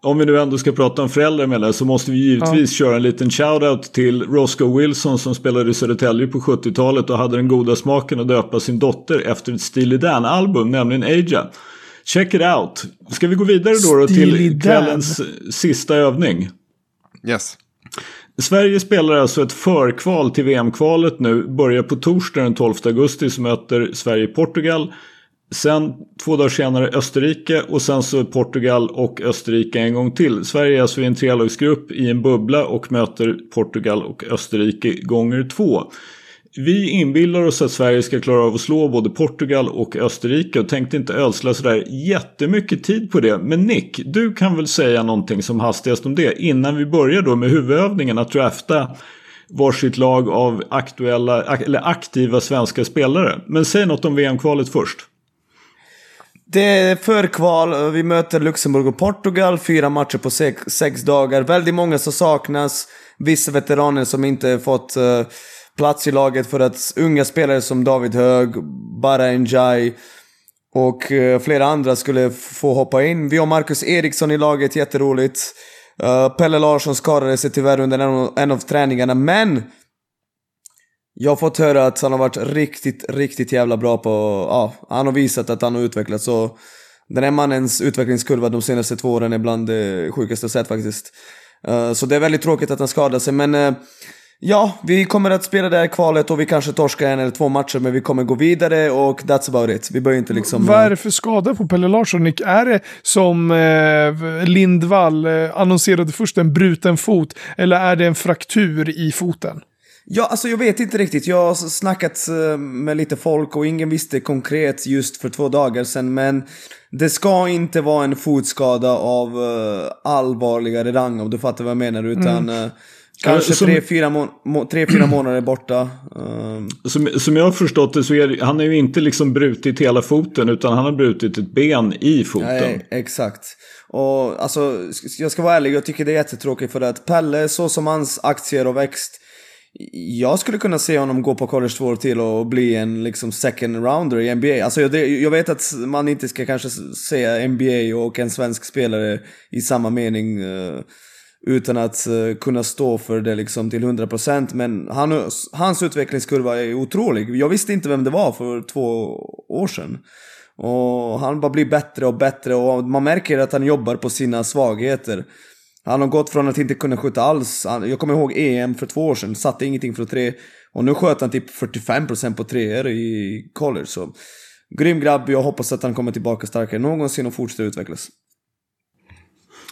Om vi nu ändå ska prata om föräldrar med så måste vi givetvis köra en liten shoutout till Roscoe Wilson som spelade i Södertälje på 70-talet och hade den goda smaken att döpa sin dotter efter ett Steely Dan-album, nämligen Aja. Check it out. Ska vi gå vidare då, då till kvällens sista övning? Yes. Sverige spelar alltså ett förkval till VM-kvalet nu. Börjar på torsdag den 12 augusti så möter Sverige Portugal. Sen två dagar senare Österrike och sen så Portugal och Österrike en gång till. Sverige är alltså i en trelagsgrupp i en bubbla och möter Portugal och Österrike gånger två. Vi inbillar oss att Sverige ska klara av att slå både Portugal och Österrike och tänkte inte ödsla sådär jättemycket tid på det. Men Nick, du kan väl säga någonting som hastigast om det innan vi börjar då med huvudövningen att drafta varsitt lag av aktuella, eller aktiva svenska spelare. Men säg något om VM-kvalet först. Det är förkval, vi möter Luxemburg och Portugal, fyra matcher på sex, sex dagar. Väldigt många som saknas, vissa veteraner som inte fått uh, plats i laget för att unga spelare som David Hög, Bara Njai och uh, flera andra skulle få hoppa in. Vi har Marcus Eriksson i laget, jätteroligt. Uh, Pelle Larsson skadade sig tyvärr under en av, en av träningarna, men jag har fått höra att han har varit riktigt, riktigt jävla bra på... Ja, han har visat att han har utvecklats. Så den här mannens utvecklingskurva de senaste två åren är bland det sjukaste jag sett faktiskt. Eh, så det är väldigt tråkigt att han skadar sig, men... Eh, ja, vi kommer att spela det här kvalet och vi kanske torskar en eller två matcher, men vi kommer gå vidare och that's about it. Vi börjar inte liksom... Vad är det för skada på Pelle Larsson, Nick? Är det som eh, Lindvall eh, annonserade först, en bruten fot? Eller är det en fraktur i foten? Ja, alltså jag vet inte riktigt. Jag har snackat eh, med lite folk och ingen visste konkret just för två dagar sedan. Men det ska inte vara en fotskada av eh, allvarligare rang om du fattar vad jag menar. Utan eh, kanske som- tre, fyra, må- tre, fyra månader borta. Eh, Som, som jag har förstått det så är det, han har ju inte liksom brutit hela foten utan han har brutit ett ben i foten. Nej, exakt. Och alltså, jag ska vara ärlig, jag tycker det är jättetråkigt för att Pelle, så som hans aktier har växt, jag skulle kunna se honom gå på college två år till och bli en liksom second rounder i NBA. Alltså jag, jag vet att man inte ska kanske säga NBA och en svensk spelare i samma mening eh, utan att eh, kunna stå för det liksom till 100% men han, hans utvecklingskurva är otrolig. Jag visste inte vem det var för två år sedan. Och han bara blir bättre och bättre och man märker att han jobbar på sina svagheter. Han har gått från att inte kunna skjuta alls. Jag kommer ihåg EM för två år sedan, satte ingenting från tre. Och nu sköt han typ 45% på treor i college. Så grym grabb, jag hoppas att han kommer tillbaka starkare någonsin och fortsätter utvecklas.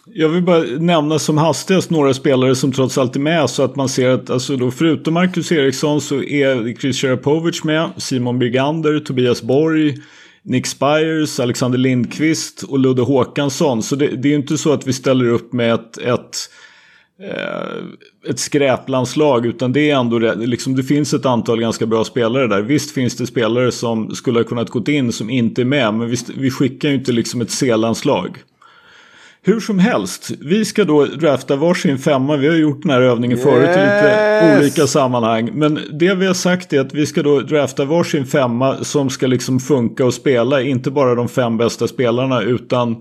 Jag vill bara nämna som hastigast några spelare som trots allt är med så att man ser att alltså då, förutom Marcus Eriksson så är Chris Serapovic med, Simon Birgander, Tobias Borg, Nick Spires, Alexander Lindqvist och Ludde Håkansson. Så det, det är ju inte så att vi ställer upp med ett, ett, eh, ett skräplandslag utan det är ändå liksom, det finns ett antal ganska bra spelare där. Visst finns det spelare som skulle ha kunnat gått in som inte är med men vi, vi skickar ju inte liksom ett C-landslag. Hur som helst, vi ska då drafta varsin femma. Vi har gjort den här övningen yes. förut i lite olika sammanhang. Men det vi har sagt är att vi ska då drafta varsin femma som ska liksom funka och spela. Inte bara de fem bästa spelarna utan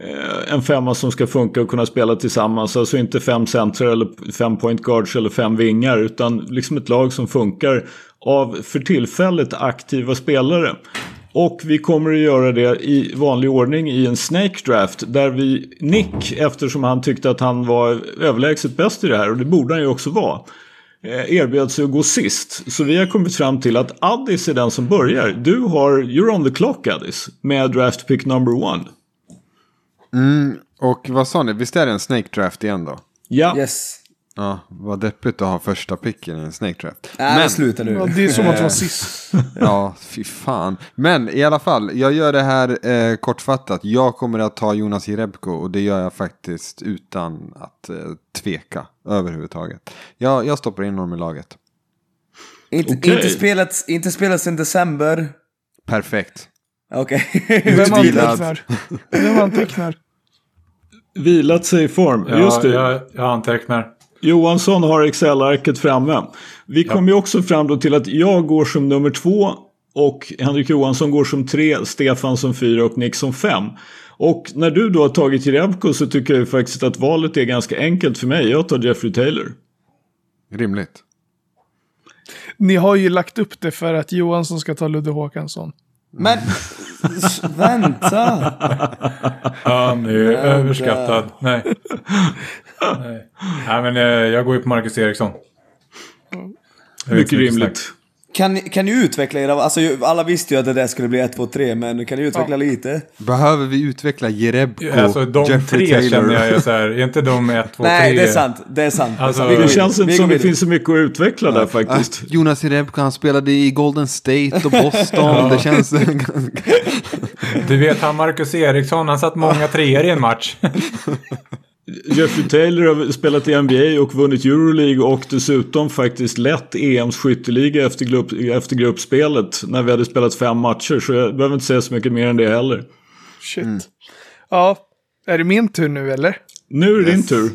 eh, en femma som ska funka och kunna spela tillsammans. Alltså inte fem centrar eller fem point guards eller fem vingar. Utan liksom ett lag som funkar av för tillfället aktiva spelare. Och vi kommer att göra det i vanlig ordning i en Snake Draft. Där vi, Nick, eftersom han tyckte att han var överlägset bäst i det här, och det borde han ju också vara, eh, erbjöd sig att gå sist. Så vi har kommit fram till att Addis är den som börjar. Du har You're on the clock Addis med draft pick number one. Mm, och vad sa ni, visst är det en Snake Draft igen då? Ja. Yes. Ja, vad deppigt att ha första picken i en Snake Draft. Äh, men sluta nu. Ja, det är som att vara sist. ja, fy fan. Men i alla fall, jag gör det här eh, kortfattat. Jag kommer att ta Jonas Jerebko och det gör jag faktiskt utan att eh, tveka överhuvudtaget. Jag, jag stoppar in honom i laget. Inte, okay. inte, spelat, inte spelat sedan december. Perfekt. Okej. Okay. Vem antecknar? Vem antecknar? Vilat sig i form. Ja, Just det. Jag, jag antecknar. Johansson har Excel-arket framme. Vi kom ju också fram då till att jag går som nummer två och Henrik Johansson går som tre, Stefan som fyra och Nick som fem. Och när du då har tagit Jerebko så tycker jag faktiskt att valet är ganska enkelt för mig. Jag tar Jeffrey Taylor. Rimligt. Ni har ju lagt upp det för att Johansson ska ta Ludde Håkansson. Men vänta! Han är överskattad. Nej. Nej. Nej, men eh, jag går ju på Marcus Eriksson. Mycket rimligt. Kan, kan ni utveckla era, alltså alla visste ju att det där skulle bli 1, 2, 3, men kan ni utveckla ja. lite? Behöver vi utveckla Jerebko, Alltså de Jeffrey tre Taylor. känner jag så här, är inte de 1, 2, 3? Nej, det är sant, det är sant. Alltså, det, känns inte som det finns så mycket att utveckla ja. där faktiskt. Ah, Jonas Jerebko, han spelade i Golden State och Boston, ja. det känns... du vet, han Marcus Eriksson, han satt många treor i en match. Jeffrey Taylor har spelat i NBA och vunnit Euroleague och dessutom faktiskt lett EMs skytteliga efter, grupp, efter gruppspelet när vi hade spelat fem matcher. Så jag behöver inte säga så mycket mer än det heller. Shit. Mm. Ja, är det min tur nu eller? Nu är det yes. din tur.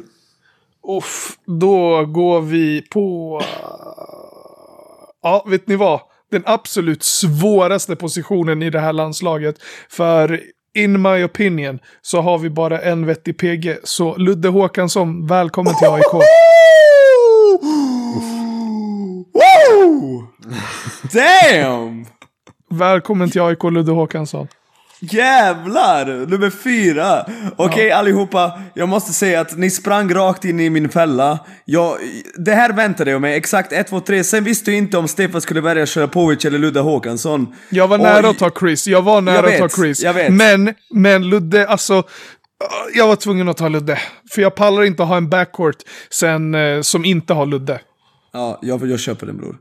Uff, då går vi på... Ja, vet ni vad? Den absolut svåraste positionen i det här landslaget. För in my opinion, så har vi bara en vettig PG. Så Ludde Håkansson, välkommen till AIK. Damn! Välkommen till AIK Ludde Håkansson. Jävlar! Nummer fyra! Okej okay, allihopa, jag måste säga att ni sprang rakt in i min fälla. Jag, det här väntade jag mig, exakt 1, 2, 3. Sen visste jag inte om Stefan skulle välja Sjarapovic eller Ludde Håkansson. Jag var nära Och, att ta Chris, jag var nära jag vet, att ta Chris. Jag vet. Men, men Ludde, alltså... Jag var tvungen att ta Ludde. För jag pallar inte att ha en backcourt sen, eh, som inte har Ludde. Ja, jag, jag köper den bror.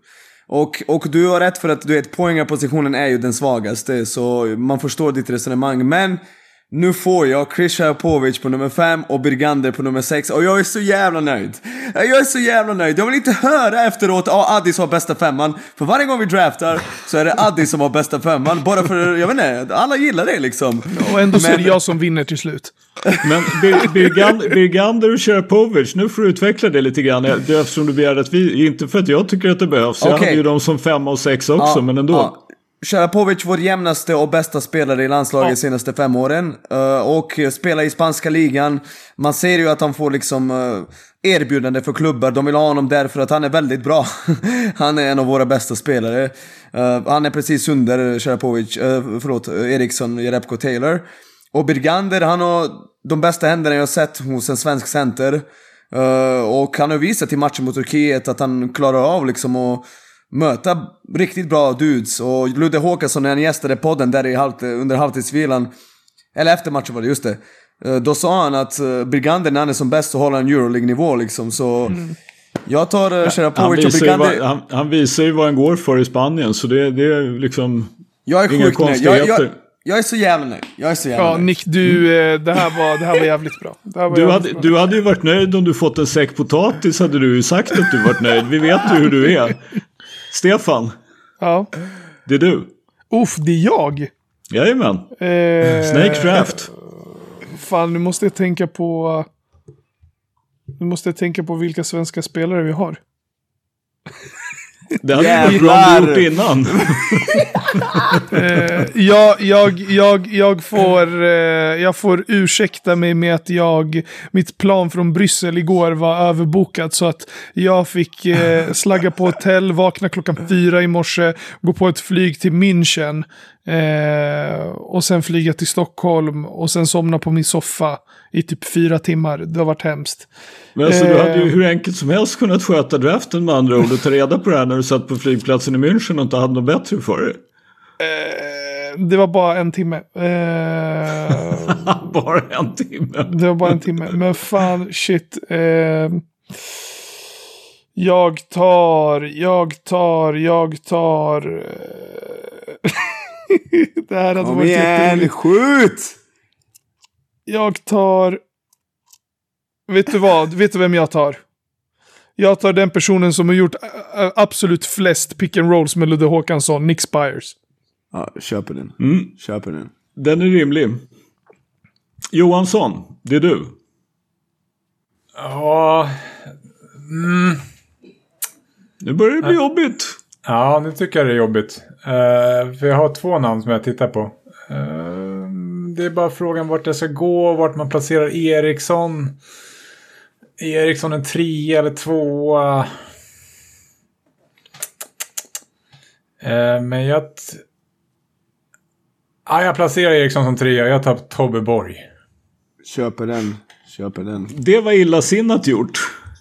Och, och du har rätt för att du vet, poängapositionen är ju den svagaste, så man förstår ditt resonemang. Men nu får jag Chris Shapovic på nummer 5 och Birgander på nummer 6 och jag är så jävla nöjd. Jag är så jävla nöjd. Jag vill inte höra efteråt att ah, Addis har bästa femman. För varje gång vi draftar så är det Addis som har bästa femman. Bara för, jag vet inte, alla gillar det liksom. Och ändå så är det jag som vinner till slut. Men Birgander och Shapovic, nu får du utveckla det lite grann. Eftersom du begär att vi, inte för att jag tycker att det behövs. Jag okay. hade ju dem som femma och sex också, ja, men ändå. Ja. Sharapovic, vår jämnaste och bästa spelare i landslaget de senaste fem åren. Uh, och spelar i spanska ligan. Man ser ju att han får liksom uh, erbjudande för klubbar. De vill ha honom därför att han är väldigt bra. han är en av våra bästa spelare. Uh, han är precis under Sharapovic, förlåt, Eriksson, Jerebko Taylor. Och Birgander, han har de bästa händerna jag sett hos en svensk center. och han har visat i matchen mot Turkiet att han klarar av liksom att möta riktigt bra dudes. Och Ludde Håkansson när han gästade podden där i halv, under halvtidsvilan, eller efter matchen var det, just det. Eh, då sa han att eh, Brigander när han är som bäst så håller han Euroleague-nivå liksom, så... Mm. Jag tar uh, Sharapovic och Brigander... han, han, visar ju vad han går för i Spanien, så det, det är liksom... Jag är sjukt nöjd. Jag, jag, jag är så jävla nöjd. Jag är så jävla Ja, nöjd. Nick, du, eh, det här var, det här var jävligt bra. Det här var Du jävligt hade, bra. du hade ju varit nöjd om du fått en säck potatis hade du ju sagt att du varit nöjd. Vi vet ju hur du är. Stefan, Ja. det är du. Uff, det är jag. Jajamän. Eh, Snake Draft. Fan, nu måste jag tänka på... Nu måste jag tänka på vilka svenska spelare vi har. Det hade varit bra om du gjort innan. uh, jag, jag, jag, jag, får, uh, jag får ursäkta mig med att jag, mitt plan från Bryssel igår var överbokat så att jag fick uh, slagga på hotell, vakna klockan fyra i morse, gå på ett flyg till München eh, och sen flyga till Stockholm och sen somna på min soffa i typ fyra timmar. Det har varit hemskt. Men alltså, du hade ju Eh. hur enkelt som helst kunnat sköta draften med andra ord och ta reda på det här när du satt på flygplatsen i München och inte hade något bättre för dig. Eh, det var bara en timme. Eh, Bara en timme. Det var bara en timme. Men fan, shit. Eh, jag tar, jag tar, jag tar. Det här hade Kom varit igen, skjut! Jag tar. Vet du vad? Vet du vem jag tar? Jag tar den personen som har gjort absolut flest pick and rolls med Ludde Håkansson, Nick Spires. Ja, köper den. Mm, Köper den. den är rimlig. Johansson, det är du. Ja, Nu börjar det bli jobbigt. Ja, nu tycker jag det är jobbigt. Eh, för jag har två namn som jag tittar på. Eh, det är bara frågan vart jag ska gå, vart man placerar Eriksson. Eriksson en trea eller tvåa. Eh, men jag... Ja, jag placerar Eriksson som trea. Jag tar Tobbe Borg. Köper den. Köper den. Det var illasinnat gjort.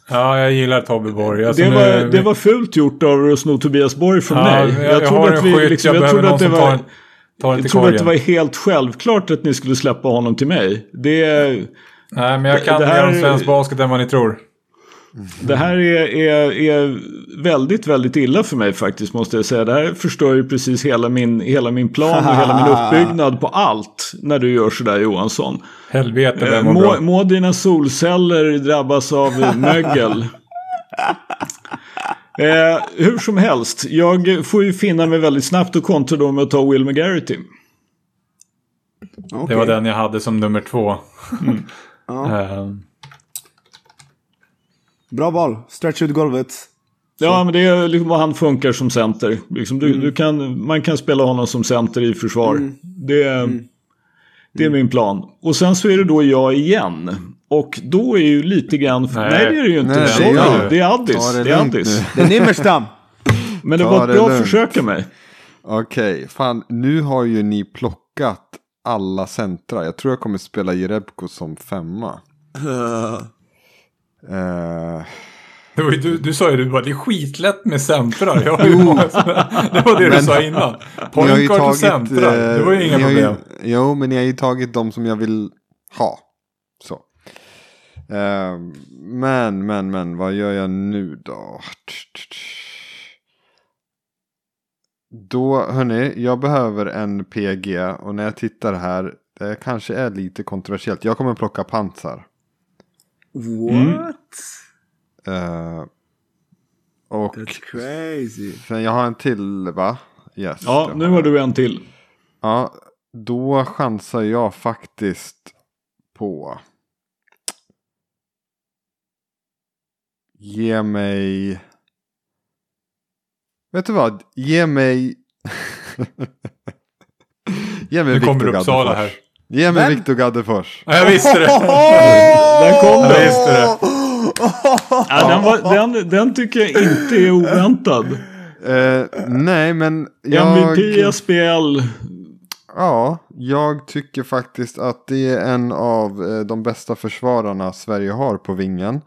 Ja, jag gillar Tobbe Borg. Alltså det, nu- var, det var fult gjort av er att sno Tobias Borg från Ja, mig. jag, jag, trodde har att vi, skytt, liksom, jag, jag trodde att det var... en- Jag trodde att det var helt självklart att ni skulle släppa honom till mig. Det, Nej, men jag kan Det mer om svensk basket än vad ni tror. det här är, är, är väldigt, väldigt illa för mig faktiskt måste jag säga. Det här förstör ju precis hela min, hela min plan och hela min uppbyggnad på allt när du gör sådär Johansson. Helvete Eh, vem mår Må, bra. må dina solceller drabbas av eh, mögel. Eh, hur som helst, jag får ju finna mig väldigt snabbt och kontra då med att ta Will McGarity. Det var den jag hade som nummer två. Ja. Eh, Bra val. Stretch ut golvet. Ja, men det är liksom vad han funkar som center. Liksom du, du kan, man kan spela honom som center i försvar. Det, det är min plan. Och sen så är det då jag igen. Och då är ju lite grann... Nej, Nej. det är det ju inte. Nej, det är jag. det är Addis. Det Det är Addis. Det är Nimmerstam. Men det Ta var ett det bra lugnt. försök av mig. Okej, fan nu har ju ni plockat alla centra. Jag tror jag kommer spela Jerebko som femma. Det var ju du, du sa ju du bara det är skitlätt med centrar. Jag har ju många sådana- det var det du Men- sa innan. ni har Point ju guard och centrar. eh, Det var ju inga problem. jo, men ni har ju tagit de som jag vill ha. Så. Eh, men, men, men, vad gör jag nu då? Då, hörni, jag behöver en PG och när jag tittar här, det kanske är lite kontroversiellt. Jag kommer plocka pansar. What? Eh, och That's crazy. sen jag har en till va? Yes. Ja, nu har du en till. Ja, då chansar jag faktiskt på. Ge mig. Vet du vad? Ge mig. Ge mig Nu kommer Viktor Uppsala Gaddefors. här. Ge mig? Viktor Gaddefors. Ja, jag visste det. Där kom Jag den. visste det. Ja, den, var, den, den tycker jag inte är oväntad. Eh, nej, men jag... MVP SPL. Ja, jag tycker faktiskt att det är en av eh, de bästa försvararna Sverige har på vingen.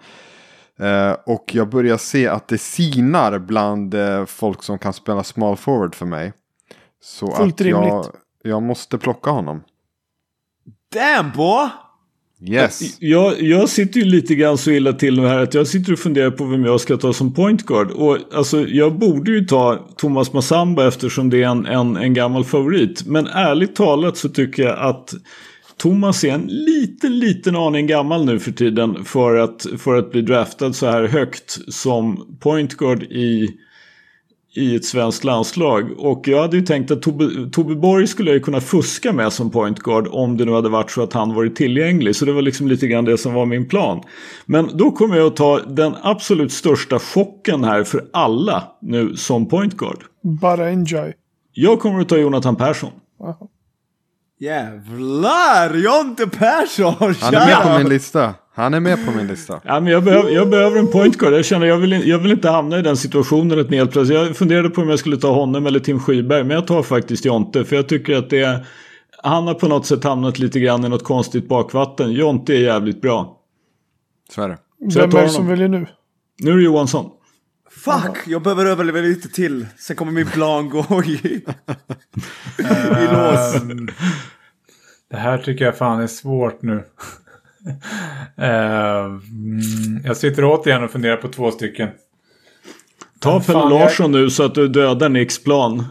Eh, och jag börjar se att det sinar bland folk som kan spela small forward för mig. Så Fullt att jag, rimligt. jag måste plocka honom. Damn boy! Yes. Jag, jag sitter ju lite grann så illa till nu här att jag sitter och funderar på vem jag ska ta som point guard. Och alltså jag borde ju ta Thomas Massamba eftersom det är en, en, en gammal favorit. Men ärligt talat så tycker jag att Thomas är en liten, liten aning gammal nu för tiden för att, för att bli draftad så här högt som point guard i i ett svenskt landslag. Och jag hade ju tänkt att Tobbe, Tobbe Borg skulle jag ju kunna fuska med som point guard om det nu hade varit så att han varit tillgänglig. Så det var liksom lite grann det som var min plan. Men då kommer jag att ta den absolut största chocken här för alla nu som point guard. Bara enjoy. Jag kommer att ta Jonathan Persson. Aha. Jävlar! Jonte Persson! Han är med på min lista. Han är med på min lista. Ja, men jag, behöver, jag behöver en point guard. Jag känner jag vill, jag vill inte hamna i den situationen att helt plötsligt. Jag funderade på om jag skulle ta honom eller Tim Skyberg. Men jag tar faktiskt Jonte. För jag tycker att det är, Han har på något sätt hamnat lite grann i något konstigt bakvatten. Jonte är jävligt bra. Så är det. Så jag Vem tar är det som väljer nu? Nu är det Johansson. Fuck! Jag behöver överleva lite till. Sen kommer min plan gå i, i lås. Ehm, det här tycker jag fan är svårt nu. Ehm, mm, jag sitter återigen och funderar på två stycken. Ta Pelle fan, jag- Larsson nu så att du dödar Nicks plan.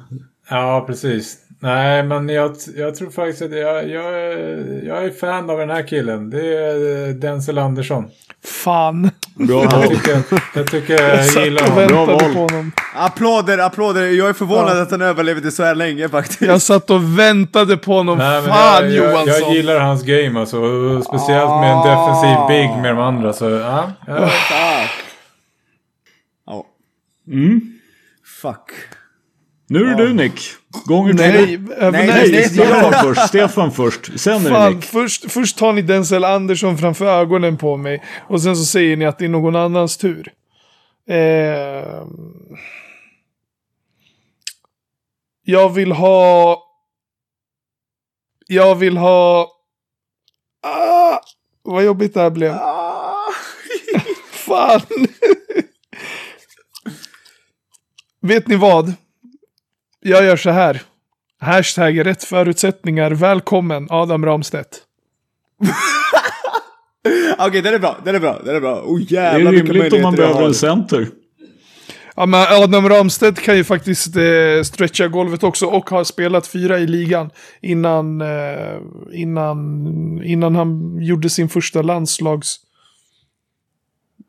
Ja, precis. Nej, men jag, jag tror faktiskt att jag, jag, är- jag är fan av den här killen. Det är eh, Denzel Andersson. Fan. Bra Jag tycker jag, tycker Jag gillar och honom. Bra väntade val. på honom. Applåder, applåder. Jag är förvånad Ja. att han överlevde så här länge faktiskt. Jag satt och väntade på honom. Nej, Fan jag, jag, Johansson. jag gillar hans game alltså. Speciellt med en defensiv big med de andra. Så ja, ja. Fuck. Ja, Mm. fuck. Nu är det du Nick. Gånger. Nej, Nej, nej, nej, Stefan först. Stefan först. Sen är det Fan, Nick. först, först tar ni Denzel Andersson framför ögonen på mig. Och sen så säger ni att det är någon annans tur. Eh, jag vill ha... Jag vill ha... Ah, vad jobbigt det här blev. Ah. Fan. Vet ni vad? Jag gör så här. Hashtag rätt förutsättningar. Välkommen Adam Ramstedt. Okej, den är bra, den är bra, den är bra. Oh Det jävlar är vilka rimligt om man behöver en center. Ja, men Adam Ramstedt kan ju faktiskt eh, stretcha golvet också och har spelat fyra i ligan innan, eh, innan, innan han gjorde sin första landslags...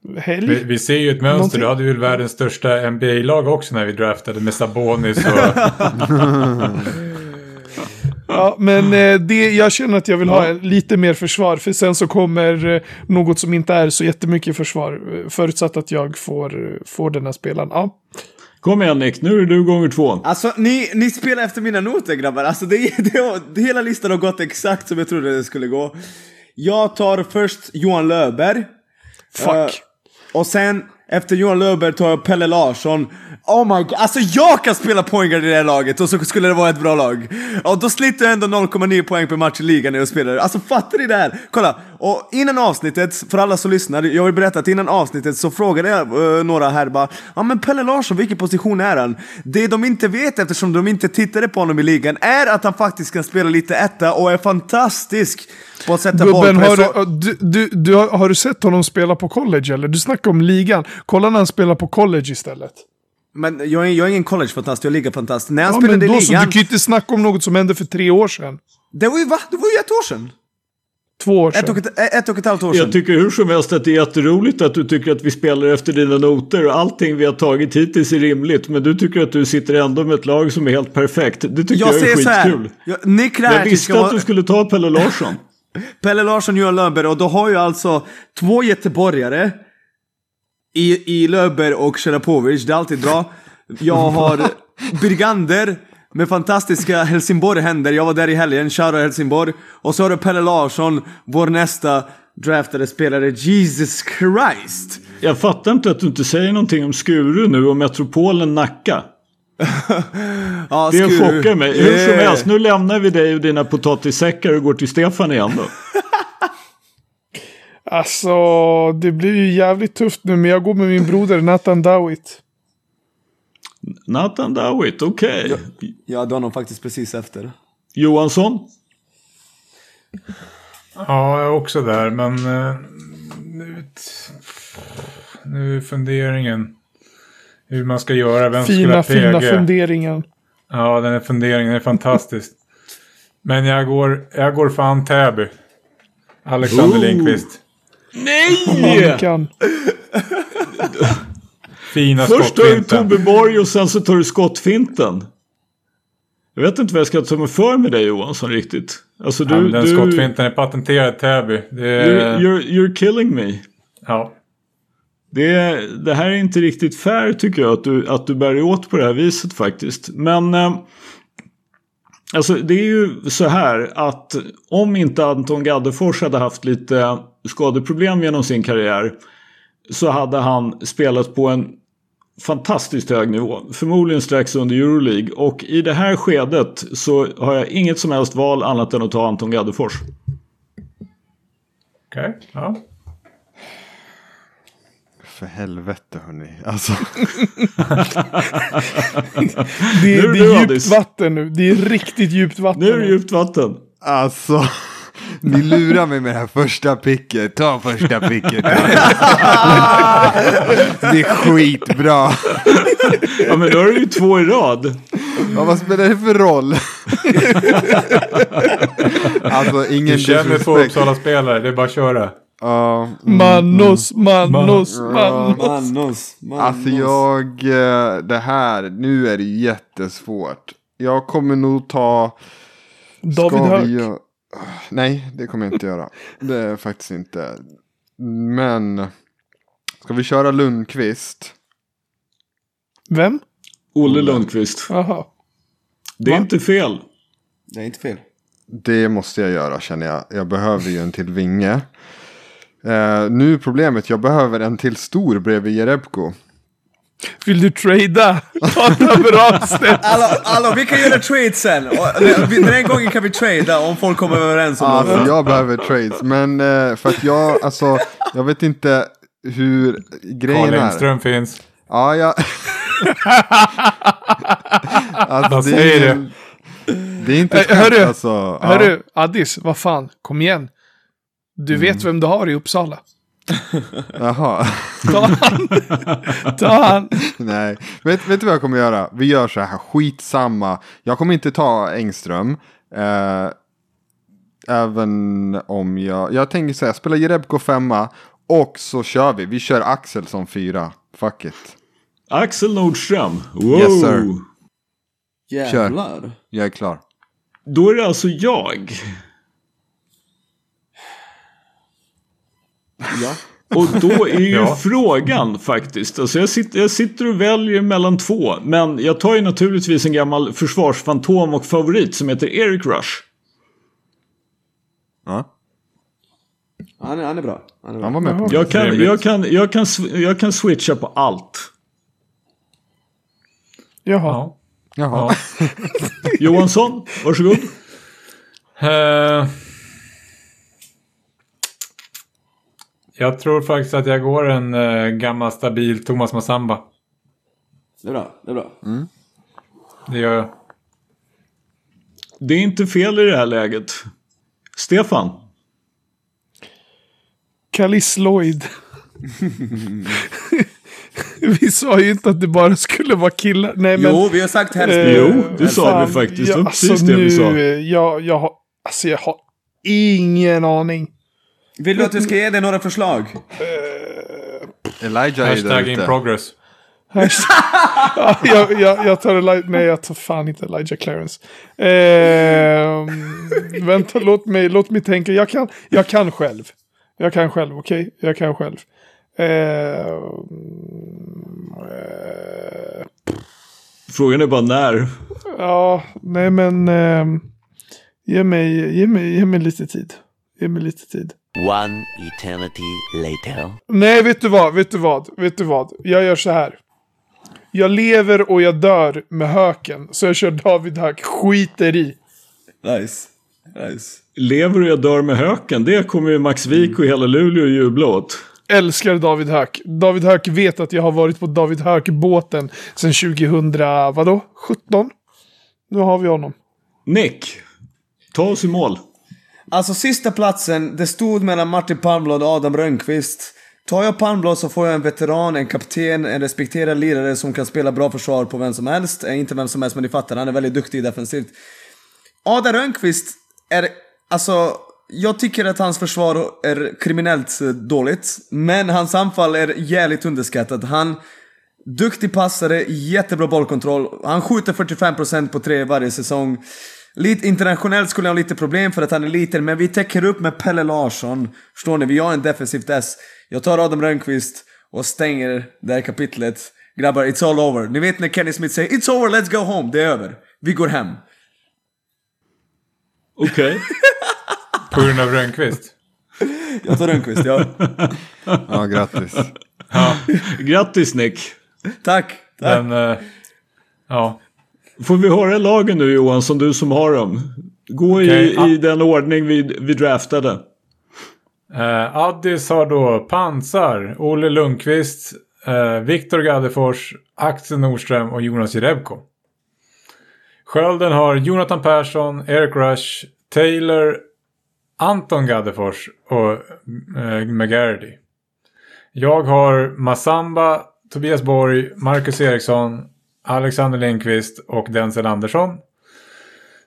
Vi, Helg? vi ser ju ett mönster. Någonting. Du hade ju världens största NBA-lag också när vi draftade med Sabonis och... Ja, men eh, det, jag känner att jag vill ha lite mer försvar. För sen så kommer eh, något som inte är så jättemycket försvar. eh, Förutsatt att jag får, får den här spelaren. Ja. Kom igen Nick, nu är det du gånger två. Alltså ni, ni spelar efter mina noter grabbar. Alltså det, det, det, hela listan har gått exakt som jag trodde det skulle gå. Jag tar först Johan Löber. Fuck. Eh, och sen efter Johan Löber tar jag Pelle Larsson. Oh my god, alltså jag kan spela poängare i det här laget och så skulle det vara ett bra lag. Och då sliter jag ändå 0,9 poäng per match i ligan när jag spelar. Alltså fattar ni det här? Kolla, och innan avsnittet, för alla som lyssnar, jag vill berätta att innan avsnittet så frågade jag eh, några här bara Ja men Pelle Larsson, vilken position är han? Det de inte vet eftersom de inte tittade på honom i ligan är att han faktiskt kan spela lite etta och är fantastisk på att sätta Gubben, har bollpress. och- du, du, du, du, har har du sett honom spela på college eller? Du snackar om ligan. Kolla när han spelar på college istället. Men jag är, jag är ingen collegefantast, jag är ligafantast. När han Ja, spelade i då så, ligan... du kan ju inte snacka om något som hände för tre år sedan. Det var ju va? Det var ju ett år sedan! Två år sedan. Ett och ett, ett, och ett halvt år sedan. Jag tycker hur som helst att det är jätteroligt att du tycker att vi spelar efter dina noter och allting vi har tagit hittills är rimligt. Men du tycker att du sitter ändå med ett lag som är helt perfekt. Det tycker jag, jag är skitkul. Jag, Nick Jag visste ska att vara du skulle ta Pelle Larsson. Pelle Larsson, Johan Löfberg och då har ju alltså två göteborgare i, i Löfberg och Serapovic. Det är alltid bra. Jag har Birgander med fantastiska Helsingborg-händer. Jag var där i helgen, shoutout Helsingborg. Och så har du Pelle Larsson, vår nästa draftade spelare. Jesus Christ! Jag fattar inte att du inte säger någonting om Skuru nu och Metropolen Nacka. Ja, Det chockar mig. Hur som helst, nu lämnar vi dig och dina potatissäckar och går till Stefan igen då. Alltså, det blir ju jävligt tufft nu, men jag går med min broder Nathan Dawit. Nathan Dawit, okej. Jag hade honom faktiskt precis efter. Johansson? Ja, jag är också där, men eh, nu, nu är funderingen hur man ska göra. Vem Fina, skulle fina PG? funderingen. Ja, den här funderingen är fantastisk. Men jag går, jag går fan Täby. Alexander Ooh. Lindqvist. Nej! Fina Först tar du. Tobbe Borg och sen så tar du skottfinten. Jag vet inte vad jag ska ta mig för med dig Johansson riktigt. Alltså du... Ja, men den du skottfinten är patenterad Täby. Det är, you're, you're, you're killing me. ja. Det, det här är inte riktigt fair tycker jag att du, att du bär dig åt på det här viset faktiskt. Men eh, alltså det är ju så här att om inte Anton Gaddefors hade haft lite skadeproblem genom sin karriär så hade han spelat på en fantastiskt hög nivå. Förmodligen strax under Euroleague. Och i det här skedet så har jag inget som helst val annat än att ta Anton Gaddefors. Okej. Ja. För helvete hörni. Alltså. Det, är det är djupt vatten nu. Det är riktigt djupt vatten. Nu är det djupt vatten. Alltså. Ni lurar mig med det här första picket. Ta första picket. Det är skitbra. Ja men då är det ju två i rad. Ja, vad spelar det för roll? alltså ingen Du känner disrespect. Uppsala-spelare, det är bara att köra. Ja, mm, Manos, manos, Ja. manos. Manos, manos. Alltså jag, eh, det här, nu är det jättesvårt. Jag kommer nog ta... David Höök. Nej, det kommer jag inte göra. Det är faktiskt inte. Men, ska vi köra Lundqvist? Vem? Olle Lundqvist. Jaha. Det är Va? inte fel. Det är inte fel. Det måste jag göra känner jag. Jag behöver ju en till vinge. Eh, nu är problemet, jag behöver en till stor bredvid Jerebko. Vill du trada? Ta ett bra step. Allo, allo, vi kan göra trade sen. Den här gången kan vi trada om folk kommer överens om Alltså något. jag behöver trades. Men eh, för att jag, alltså, jag vet inte hur grejen Carl är. Lindström finns. Ja, jag... alltså, Vad det, är säger ingen... det är inte ett Eh, skämt hörru, alltså. Ja. Hörru, Addis, vad fan, kom igen. Du vet vem du har i Uppsala. Jaha. Ta han. Ta han. Nej, vet, vet du vad jag kommer göra? Vi gör så här, skitsamma. Jag kommer inte ta Engström. Eh, även om jag, jag tänker säga, spela Jerebko femma. Och så kör vi, vi kör Axel som fyra. Fuck it. Axel Nordström. Wow. Yes, sir. Jävlar. Jag är klar. Då är det alltså jag. Ja. Och då är ju Ja. frågan faktiskt. Alltså jag, sitter, jag sitter och väljer mellan två. Men jag tar ju naturligtvis en gammal försvarsfantom och favorit som heter Eric Rush. Ja, Han, är, han är bra. Han är bra. han var med på. Jag kan, jag, kan, jag, kan, jag kan switcha på allt. Jaha. Ja. Jaha. Ja. Johansson, varsågod. Eh, jag tror faktiskt att jag går en eh, gammal stabil Thomas Massamba. Det är bra. Det är bra. Det gör jag. Det är inte fel i det här läget. Stefan. Kalis Lloyd. Vi sa ju inte att det bara skulle vara killar. Nej, men... Jo, vi har sagt helst. Eh, Jo, det sa fan, vi faktiskt. Det var alltså precis det vi sa. eh, Jag, jag, har, alltså jag har ingen aning. Vill du att vi ska ge dig några förslag? Elijah är Hashtag där in ute. progress. ja, jag, jag, jag tar Eli- Nej, jag tar fan inte Elijah Clarence. Eh, vänta, låt mig, låt mig tänka. Jag kan, jag kan själv. Jag kan själv, okej? Jag kan själv. Eh, eh, Frågan är bara när. ja, nej men... Eh, ge, mig, ge, mig, ge mig lite tid. Ge mig lite tid. One eternity later. Nej, vet du vad? Vet du vad? Vet du vad? Jag gör så här. Jag lever och jag dör med höken. Så jag kör David Höök. Skiter i. Nice. Nice. Lever och jag dör med höken. Det kommer ju Max Wik och hela Luleå jubla åt. Älskar David Höök. David Höök vet att jag har varit på David Höök-båten sedan 2000, vadå? 17? Nu har vi honom. Nick. Ta oss i mål. Alltså sista platsen, det stod mellan Martin Palmblad och Adam Rönnqvist. Tar jag Palmblad så får jag en veteran, en kapten, en respekterad lirare som kan spela bra försvar på vem som helst. Eh, inte vem som helst, men ni fattar, han är väldigt duktig defensivt. Adam Rönnqvist är, alltså, jag tycker att hans försvar är kriminellt dåligt. Men hans anfall är jävligt underskattat. Han, duktig passare, jättebra bollkontroll. Han skjuter 45% på tre varje säsong. Lite internationellt skulle jag ha lite problem för att han är liten, men vi täcker upp med Pelle Larsson. Förstår ni? Vi har en defensivt S. Jag tar Adam Rönnqvist och stänger det här kapitlet. Grabbar, it's all over. Ni vet när Kenny Smith säger “It's over, let's go home”. Det är över. Vi går hem. Okej. På grund av Rönnqvist. Jag tar Rönnqvist, ja. Ja, grattis. Grattis Nick. Tack. Tack. Men, eh, ja. Får vi höra lagen nu Johan, som du som har dem? Gå Okej, i, i den ordning vi, vi draftade. Eh, Addis har då Pansar, Olle Lundqvist, eh, Viktor Gaddefors, Axel Nordström och Jonas Jerebko. Skölden har Jonathan Persson, Eric Rush, Taylor, Anton Gaddefors och eh, McGardy. Jag har Massamba, Tobias Borg, Marcus Eriksson, Alexander Lindqvist och Denzel Andersson.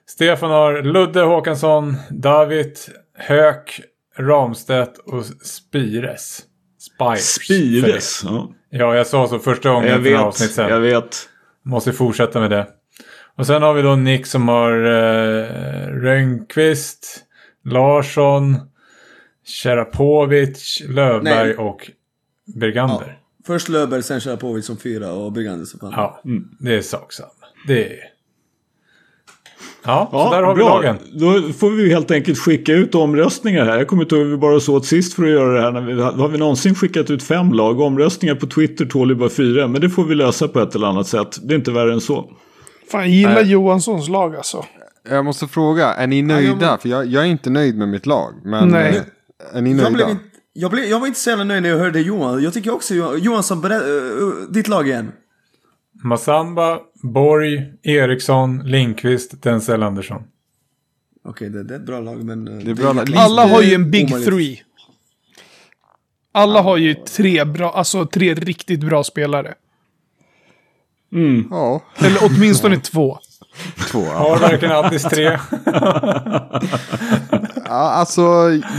Stefan har Ludde Håkansson, David, Höök, Ramstedt och Spires. Spires. Spires. Ja. Ja, jag sa så första gången Jag vet, avsnitt sedan. jag vet. Måste fortsätta med det. Och sen har vi då Nick som har eh, Rönnqvist, Larsson, Sharapovic, Lövberg Nej. och Bergander. Först Löfberg, sen Sharapovic som fyra och Brigander som fan. Ja, det är sak samma. Det är... Ja, Ja, så där har vi bra. lagen. Då får vi helt enkelt skicka ut omröstningar här. Jag kommer inte ihåg hur vi bara så åt sist för att göra det här. När vi, har vi någonsin skickat ut fem lag? Omröstningar på Twitter tål ju bara fyra. Men det får vi lösa på ett eller annat sätt. Det är inte värre än så. Fan, jag gillar Nej. Johanssons lag alltså. Jag måste fråga, är ni nöjda? För jag, jag är inte nöjd med mitt lag. Men Nej. är ni Jag, nöjda? blev inte, jag, blev, jag var inte så jävla nöjd när jag hörde Johan. Jag tycker också Johan, Johansson, berä, uh, ditt lag igen. Massamba, Borg, Eriksson, Lindqvist, Denzel Andersson. Okej, det, det är ett bra lag men... eh, Det är bra lag. Alla har ju en big omöjligt. three. Alla har ju tre bra, alltså tre riktigt bra spelare. Ja, Eller åtminstone två. två. Ja. Har verkligen Addis tre? Ja, alltså,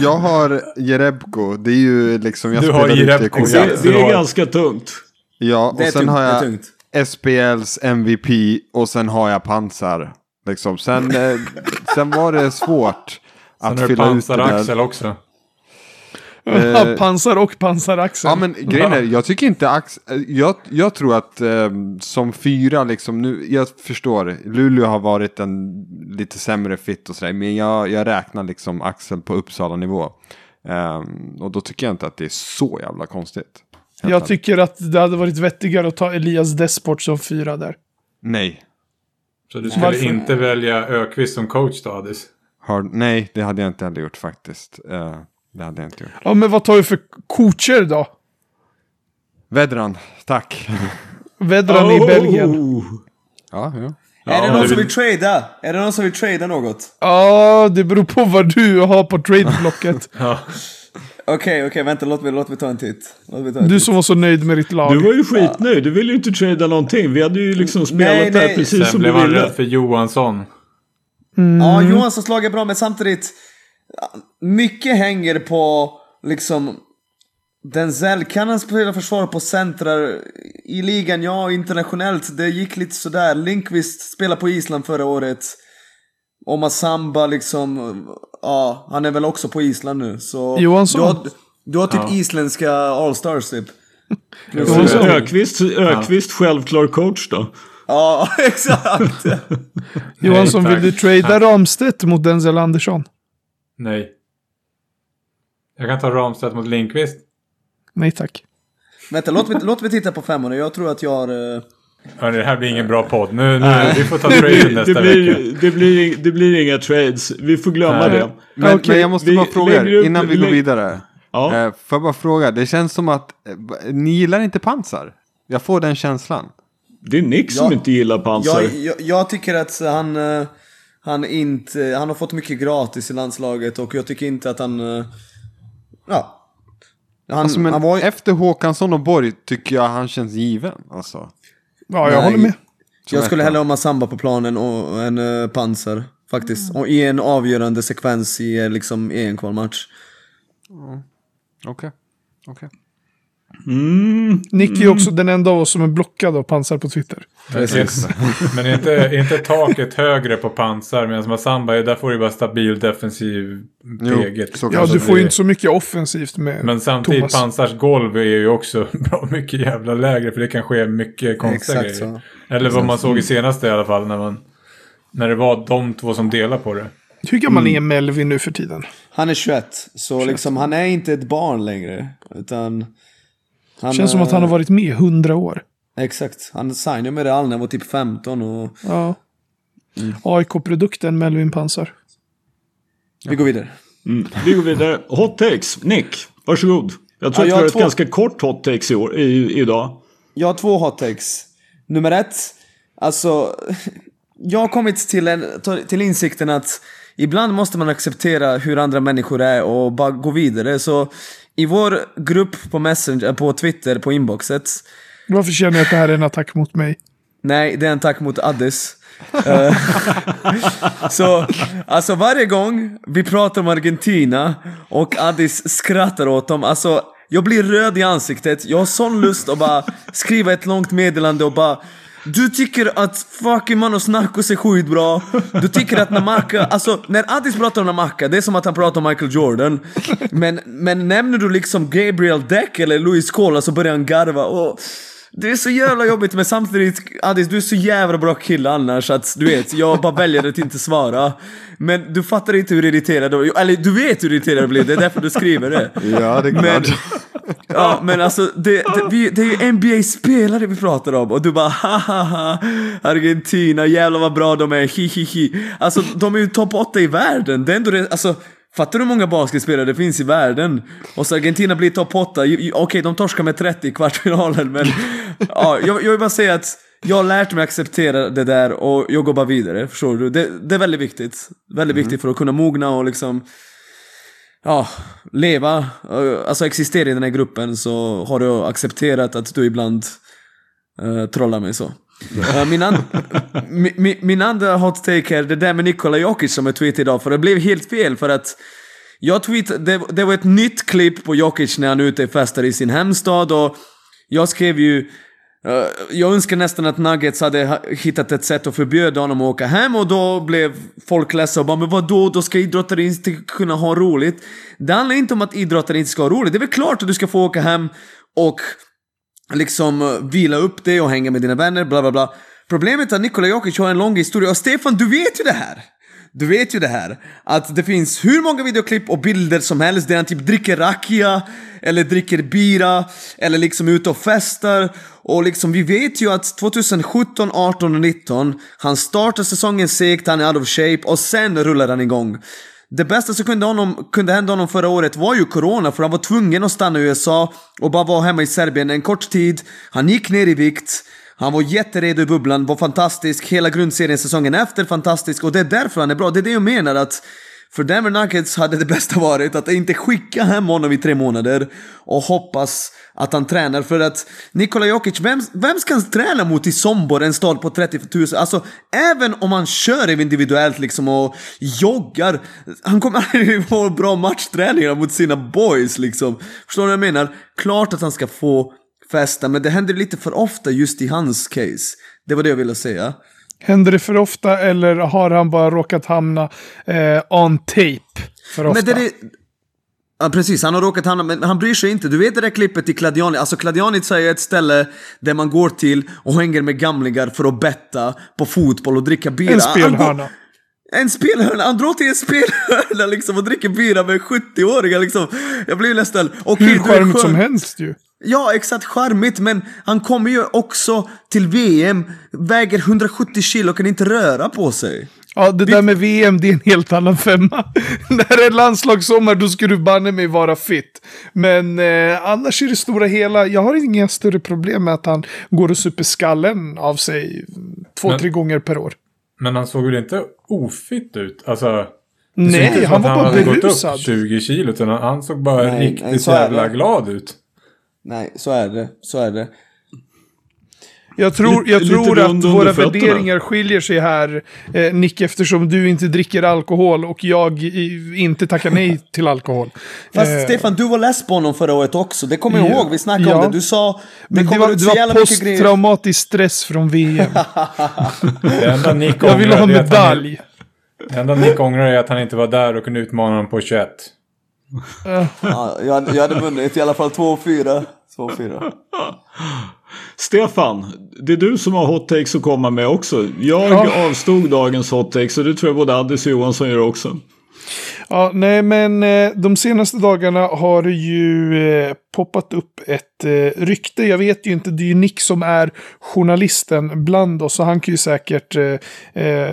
jag har Jerebko. Det är ju liksom... Jag Du har spelar ut Jerebko, det. Det, det är har- ganska tungt. Ja, och Det är sen tungt, har det är jag. SPLs MVP och sen har jag pansar. Liksom. Sen, eh, sen var det svårt Sen att har fylla ut det där. Pansar-Axel också. Eh, Pansar och pansaraxel. Ja men grejen är, jag tycker inte Ax, eh, jag, jag tror att eh, som fyra liksom nu, jag förstår, Luleå har varit en lite sämre fit och sådär, men jag, jag räknar liksom Axel på Uppsala nivå. Ehm, och då tycker jag inte att det är så jävla konstigt. Jag ärligt. tycker att det hade varit vettigare att ta Elias Desport som fyra där. Nej. Så du skulle Varför? inte välja Ökvist som coach då, Addis? Har, nej, det hade jag inte heller gjort faktiskt. Eh, det hade jag inte gjort. Ja, men vad tar vi för coacher då? Vedran, tack. Vedran i Oh! Belgien. ja, ja. Är det Ja, någon det som vill- trada? Är det någon som vill trada något? Ja, det beror på vad du har på tradeblocket. Ja. Okej, okej, vänta, låt mig, låt mig ta en titt. Låt mig ta en Du titt. som var så nöjd med ditt lag. Du var ju skitnöjd. Du ville ju inte trada någonting. Vi hade ju liksom spelat Nej, det här nej. precis Sen som du blev han ville. rädd för Johansson. Ja, Johanssons lag är bra, men samtidigt... ja, Mycket hänger på, liksom... Denzel, kan han spela försvar på centrar i ligan? Ja, internationellt. Det gick lite sådär. Linkvist spelade på Island förra året. Och Massamba liksom, ja, han är väl också på Island nu. Så Johansson. Du har, du har typ Ja. isländska allstars typ. Och så Ökvist, Ökvist självklar coach då. Ja, exakt. Johansson, Nej, vill du trada Ramstedt mot Denzel Andersson? Nej. Jag kan ta Ramstedt mot Lindqvist. Nej tack. Vänta, låt mig, låt mig titta på femmorna. Jag tror att jag har... eh, Hörni, det här blir ingen bra podd. Nu, nu, vi får ta traden Det nästa vecka. blir, det, blir, det blir inga trades. Vi får glömma Nej. det. Men, Okej, men jag måste vi bara fråga er, upp- innan vi går vidare. Ja. Eh, får jag bara fråga, det känns som att eh, ni gillar inte pansar. Jag får den känslan. Det är Nick som Ja. inte gillar pansar. Jag, jag, jag tycker att han... eh, Han, inte, han har fått mycket gratis i landslaget och jag tycker inte att han... eh, Ja. Han, Alltså, men han var ju- efter Håkansson och Borg tycker jag han känns given. Alltså. Ja, jag Nej. håller med. Som Jag skulle hellre ha Massamba på planen och en uh, pansar. Faktiskt. Och i en avgörande sekvens i eh, liksom EM-kvalmatch. Okej. Okej. Mm. Nick är också den enda av oss som är blockad av pansar på Twitter. Precis. Men inte, inte taket högre på pansar medan Massamba, där får du bara stabil defensiv PG. Ja, du får ju inte så mycket offensivt med Men samtidigt, Thomas. pansars golv är ju också bra mycket jävla lägre. För det kan ske mycket konstiga Exakt grejer. så. Eller vad man såg i senaste i alla fall. När, man, när det var de två som delar på det. Hur gammal är Melvin nu för tiden? Han är 21, så liksom han är inte ett barn längre. Utan... Han, Känns som att han har varit med i hundra år. Exakt. Han signade med Real när han var typ 15 och... Ja. Mm. AIK-produkten Melvin Pansar. Vi går vidare. Mm. Vi går vidare. Hot takes. Nick, varsågod. Jag tror Ja, jag att vi har har ett två- ganska kort hot takes i år, i, idag. Jag har två hot takes. Nummer ett, alltså... Jag har kommit till, en, till insikten att ibland måste man acceptera hur andra människor är och bara gå vidare. Så i vår grupp på Messenger, på Twitter, på inboxet. Varför känner jag att det här är en attack mot mig? Nej, det är en tack mot Addis. Eh, så, alltså varje gång vi pratar om Argentina och Addis skrattar åt dem, alltså jag blir röd i ansiktet. Jag har sån lust att bara skriva ett långt meddelande och bara du tycker att fucking Manos Narcos är skitbra. Du tycker att Namaka, alltså när Addis pratar om Namaka, det är som att han pratar om Michael Jordan. Men, men nämner du liksom Gabriel Deck eller Louis Cola så börjar han garva. Och det är så jävla jobbigt men samtidigt, Addis du är så jävla bra kille annars att du vet, jag bara väljer att inte svara. Men du fattar inte hur irriterad du eller du vet hur irriterad du blir, det är därför du skriver det. Ja, det är Men, klart. ja, men alltså det, det, vi, det är ju NBA-spelare vi pratar om och du bara hahaha Argentina, jävlar vad bra de är, hihihi. Alltså de är ju topp 8 i världen, det är ändå det, alltså Fattar du hur många basketspelare det finns i världen? Och så Argentina blir topp 8, Ju- ju- okej de torskar med 30 i kvartsfinalen men ja, jag, jag vill bara säga att jag har lärt mig acceptera det där och jag går bara vidare, förstår du? Det, det är väldigt viktigt. Väldigt viktigt för att kunna mogna och liksom ja, leva, eh, alltså existera i den här gruppen så har du accepterat att du ibland uh, trollar mig så. Eh, min, an- mi, mi, min andra hot take är det där med Nikola Jokic som jag tweetade idag, för det blev helt fel för att jag tweetade, det, det var ett nytt klipp på Jokic när han är ute och festar i sin hemstad och jag skrev ju Eh, jag önskar nästan att Nuggets hade ha- hittat ett sätt att förbjuda honom att åka hem och då blev folk ledsna och bara men vadå, då ska idrottare inte kunna ha roligt. Det handlar inte om att idrottare inte ska ha roligt. Det är väl klart att du ska få åka hem och liksom eh, vila upp dig och hänga med dina vänner, bla bla bla. Problemet är att Nikola Jokic har en lång historia och Stefan, du vet ju det här! Du vet ju det här, att det finns hur många videoklipp och bilder som helst där han typ dricker rakia, eller dricker bira, eller liksom är ute och festar. Och liksom vi vet ju att 2017, 18 och 19, han startar säsongen segt, han är out of shape och sen rullar han igång. Det bästa som kunde, honom, kunde hända honom förra året var ju corona för han var tvungen att stanna i USA och bara vara hemma i Serbien en kort tid. Han gick ner i vikt. Han var jätteredo i bubblan, var fantastisk. Hela grundserien säsongen efter fantastisk och det är därför han är bra. Det är det jag menar att för Denver Nuggets hade det bästa varit att inte skicka hem honom i tre månader och hoppas att han tränar. För att Nikola Jokic, vem, vem ska han träna mot i Sombor, en stad på 30 000? Alltså, även om han kör individuellt liksom och joggar, han kommer aldrig få bra matchträningar mot sina boys liksom. Förstår du vad jag menar? Klart att han ska få festa, men det händer lite för ofta just i hans case. Det var det jag ville säga. Händer det för ofta eller har han bara råkat hamna eh, on tape för ofta? Men det är... Ja precis, han har råkat hamna, men han bryr sig inte. Du vet det där klippet i Kladiani, alltså Kladianitsa är ett ställe där man går till och hänger med gamlingar för att betta på fotboll och dricka bira. en spelhörna. En spelhörna, han drar till en spelhörna liksom och dricker bira med 70-åringar liksom. Jag blir nästan... okej, Hur charmigt som helst ju. Ja, exakt charmigt, men han kommer ju också till VM, väger 170 kilo och kan inte röra på sig. Ja, det där med VM, det är en helt annan femma. När det är landslagssommar, då ska du banne mig vara fit. Men eh, annars i det stora hela, jag har inga större problem med att han går och super skallen av sig två, Men- tre gånger per år. Men han såg väl inte ofitt ut? Alltså... Nej, han var bara hade gått berusad. upp 20 kilo. Utan han- han såg bara Nej, riktigt nej, jävla glad ut. Nej, så är det. Så är det. Jag tror, Lite- jag lite tror rund att under våra fötterna. värderingar skiljer sig här, eh, Nick, eftersom du inte dricker alkohol och jag i, inte tackar nej till alkohol. Fast Eh, Stefan, du var less på honom förra året också. Det kommer jag Ja. ihåg. Vi snackade Ja. om det. Du sa... Det Men det var, det var posttraumatisk stress från VM. Jag ville ha medalj. Det enda Nick ångrar är att han inte var där och kunde utmana honom på 21. Ja, jag, hade- jag hade vunnit i alla fall 2-4. 2-4. Stefan, det är du som har hot takes att komma med också. Jag Ja. avstod dagens hot takes och det tror jag både Addis och Johansson gör också. Ja, nej, men eh, de senaste dagarna har det ju eh, poppat upp ett eh, rykte. Jag vet ju inte, det är ju Nick som är journalisten bland oss, så han kan ju säkert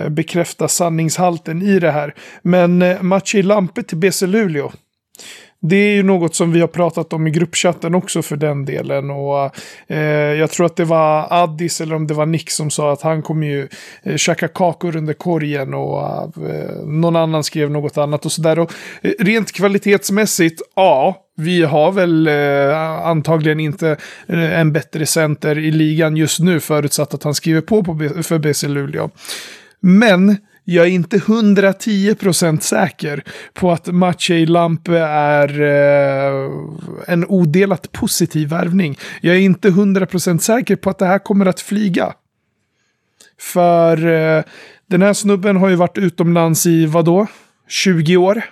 bekräfta sanningshalten i det här. Men Maciej Lampe till BC Luleå. Det är ju något som vi har pratat om i gruppchatten också för den delen. Och eh, jag tror att det var Addis eller om det var Nick som sa att han kommer ju eh, käka kakor under korgen och eh, någon annan skrev något annat och sådär. Och eh, rent kvalitetsmässigt, ja, vi har väl eh, antagligen inte eh, en bättre center i ligan just nu förutsatt att han skriver på, på B- för BC Luleå. Men jag är inte 110% säker på att Maciej Lampe är eh, en odelat positiv värvning. Jag är inte 100% säker på att det här kommer att flyga. För eh, den här snubben har ju varit utomlands i vadå? 20 år?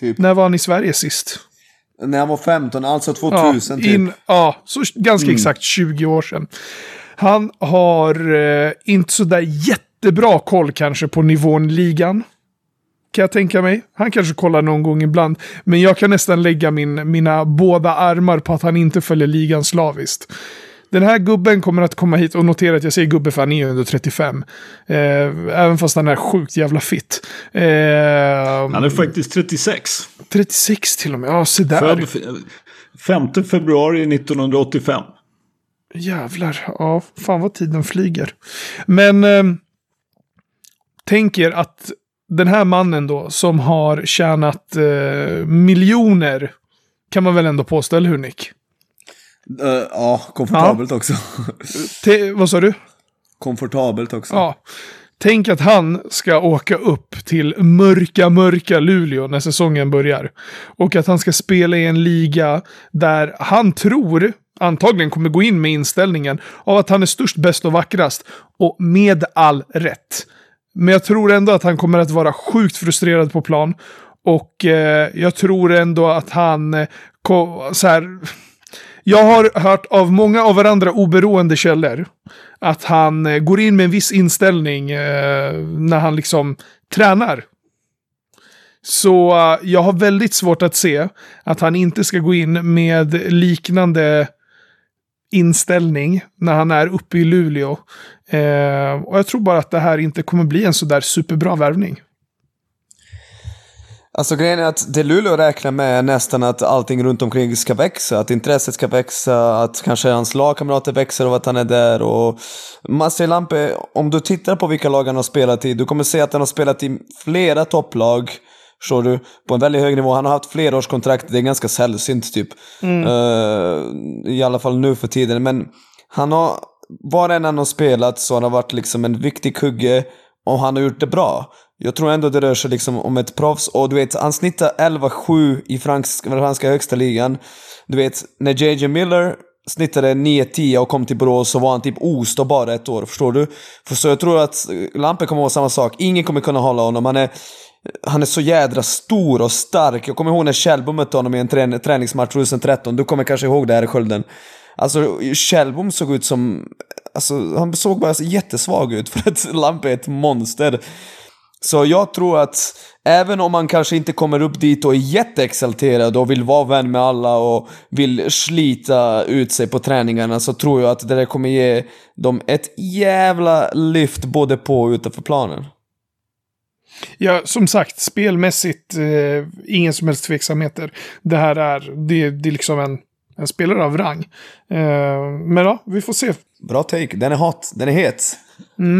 Typ. När var han i Sverige sist? När han var 15, alltså Ja, 2000 typ. in, ja så ganska exakt 20 år sedan. Han har eh, inte sådär jättebra koll kanske på nivån ligan. Kan jag tänka mig. Han kanske kollar någon gång ibland. Men jag kan nästan lägga min, mina båda armar på att han inte följer ligan slaviskt. Den här gubben kommer att komma hit och notera att jag säger gubbe för han är under 35. Eh, även fast han är sjukt jävla fit. Eh, Han är faktiskt 36. 36 till och med. Ja, se där. Född f- 5 februari 1985. Jävlar, ja, fan vad tiden flyger. Men eh, tänk er att den här mannen då, som har tjänat eh, miljoner, kan man väl ändå påstå, eller hur Nick? Eh, ja, komfortabelt också. Te, vad sa du? komfortabelt också. Ja. Tänk att han ska åka upp till mörka, mörka Luleå när säsongen börjar. Och att han ska spela i en liga där han tror, antagligen kommer gå in med inställningen av att han är störst, bäst och vackrast. Och med all rätt. Men jag tror ändå att han kommer att vara sjukt frustrerad på plan. Och eh, jag tror ändå att han, eh, ko- så här, jag har hört av många av varandra oberoende källor att han eh, går in med en viss inställning eh, när han liksom tränar. Så eh, jag har väldigt svårt att se att han inte ska gå in med liknande inställning när han är uppe i Luleå. Eh, och jag tror bara att det här inte kommer bli en sådär superbra värvning. Alltså grejen är att det Luleå räknar med är nästan att allting runt omkring ska växa. Att intresset ska växa, att kanske hans lagkamrater växer av att han är där. Och Matti Lampe, om du tittar på vilka lag han har spelat i, du kommer se att han har spelat i flera topplag. Förstår du? På en väldigt hög nivå. Han har haft flerårskontrakt, det är ganska sällsynt typ. Eh, I alla fall nu för tiden. Men han har, var än han har spelat så har han varit liksom en viktig kugge och han har gjort det bra. Jag tror ändå det rör sig liksom om ett proffs och du vet, han snittar 11-7 i franska, franska högsta ligan. Du vet, när JJ Miller snittade 9-10 och kom till Borås så var han typ ostå bara ett år, förstår du? För så jag tror att Lampe kommer vara samma sak. Ingen kommer kunna hålla honom. Han är, han är så jädra stor och stark. Jag kommer ihåg när Kjellbom mötte honom i en träningsmatch 2013. Du kommer kanske ihåg det här i Skölden. Alltså Kjellbom såg ut som... Alltså han såg bara jättesvag ut för att Lampe är ett monster. Så jag tror att även om man kanske inte kommer upp dit och är jätteexalterad och vill vara vän med alla och vill slita ut sig på träningarna så tror jag att det där kommer ge dem ett jävla lyft både på och utanför planen. Ja, som sagt, spelmässigt, eh, ingen som helst tveksamheter. Det här är, det, det är liksom en, en spelare av rang. Eh, men ja, vi får se. Bra take, den är hot, den är het.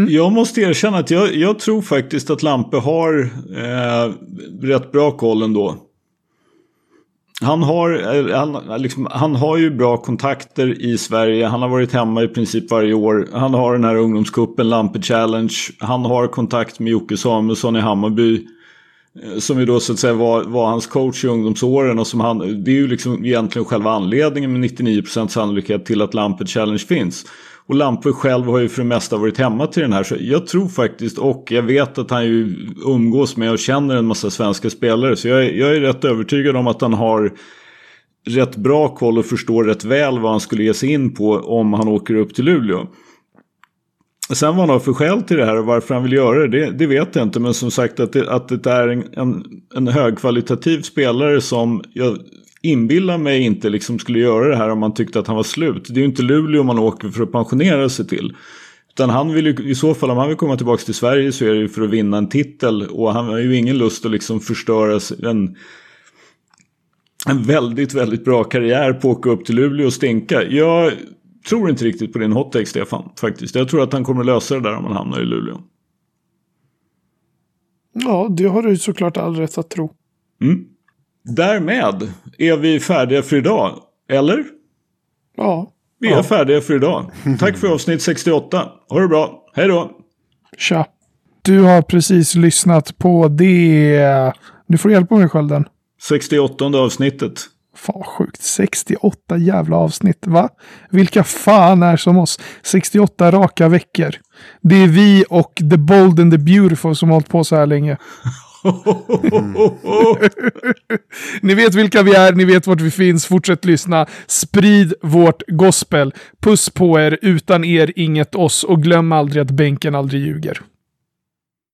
Jag måste erkänna att jag, jag tror faktiskt att Lampe har eh, rätt bra koll ändå. Han har, eh, han, liksom, han har ju bra kontakter i Sverige. Han har varit hemma i princip varje år. Han har den här ungdomskuppen, Lampe Challenge. Han har kontakt med Jocke Samuelsson i Hammarby. Eh, som ju då så att säga var, var hans coach i ungdomsåren. Och som han, det är ju liksom egentligen själva anledningen med 99% sannolikhet till att Lampet Challenge finns. Och Lampe själv har ju för det mesta varit hemma till den här. Så jag tror faktiskt, och jag vet att han ju umgås med och känner en massa svenska spelare. Så jag, jag är rätt övertygad om att han har rätt bra koll och förstår rätt väl vad han skulle ge sig in på om han åker upp till Luleå. Sen vad han har för skäl till det här och varför han vill göra det, det, det vet jag inte. Men som sagt att det, att det är en, en, en högkvalitativ spelare som jag inbillar mig inte liksom skulle göra det här om man tyckte att han var slut. Det är ju inte Luleå man åker för att pensionera sig till. Utan han vill ju, i så fall om han vill komma tillbaka till Sverige så är det ju för att vinna en titel. Och han har ju ingen lust att liksom förstöra en, en väldigt, väldigt bra karriär på att åka upp till Luleå och stinka. Jag tror inte riktigt på din hot take, Stefan. Faktiskt. Jag tror att han kommer lösa det där om han hamnar i Luleå. Ja, det har du såklart all rätt att tro. Därmed är vi färdiga för idag. Eller? Ja, Vi är färdiga för idag. Tack för avsnitt 68. Ha det bra. Hej då! tja. Du har precis lyssnat på det... Nu får du hjälpa mig skölden. 68 avsnittet. Fan vad sjukt. 68 jävla avsnitt. Va? Vilka fan är som oss? 68 raka veckor. Det är vi och The Bold and the Beautiful som har hållit på så här länge. Ni vet vilka vi är, ni vet vart vi finns. Fortsätt lyssna. Sprid vårt gospel. Puss på er. Utan er inget oss. Och glöm aldrig att bänken aldrig ljuger.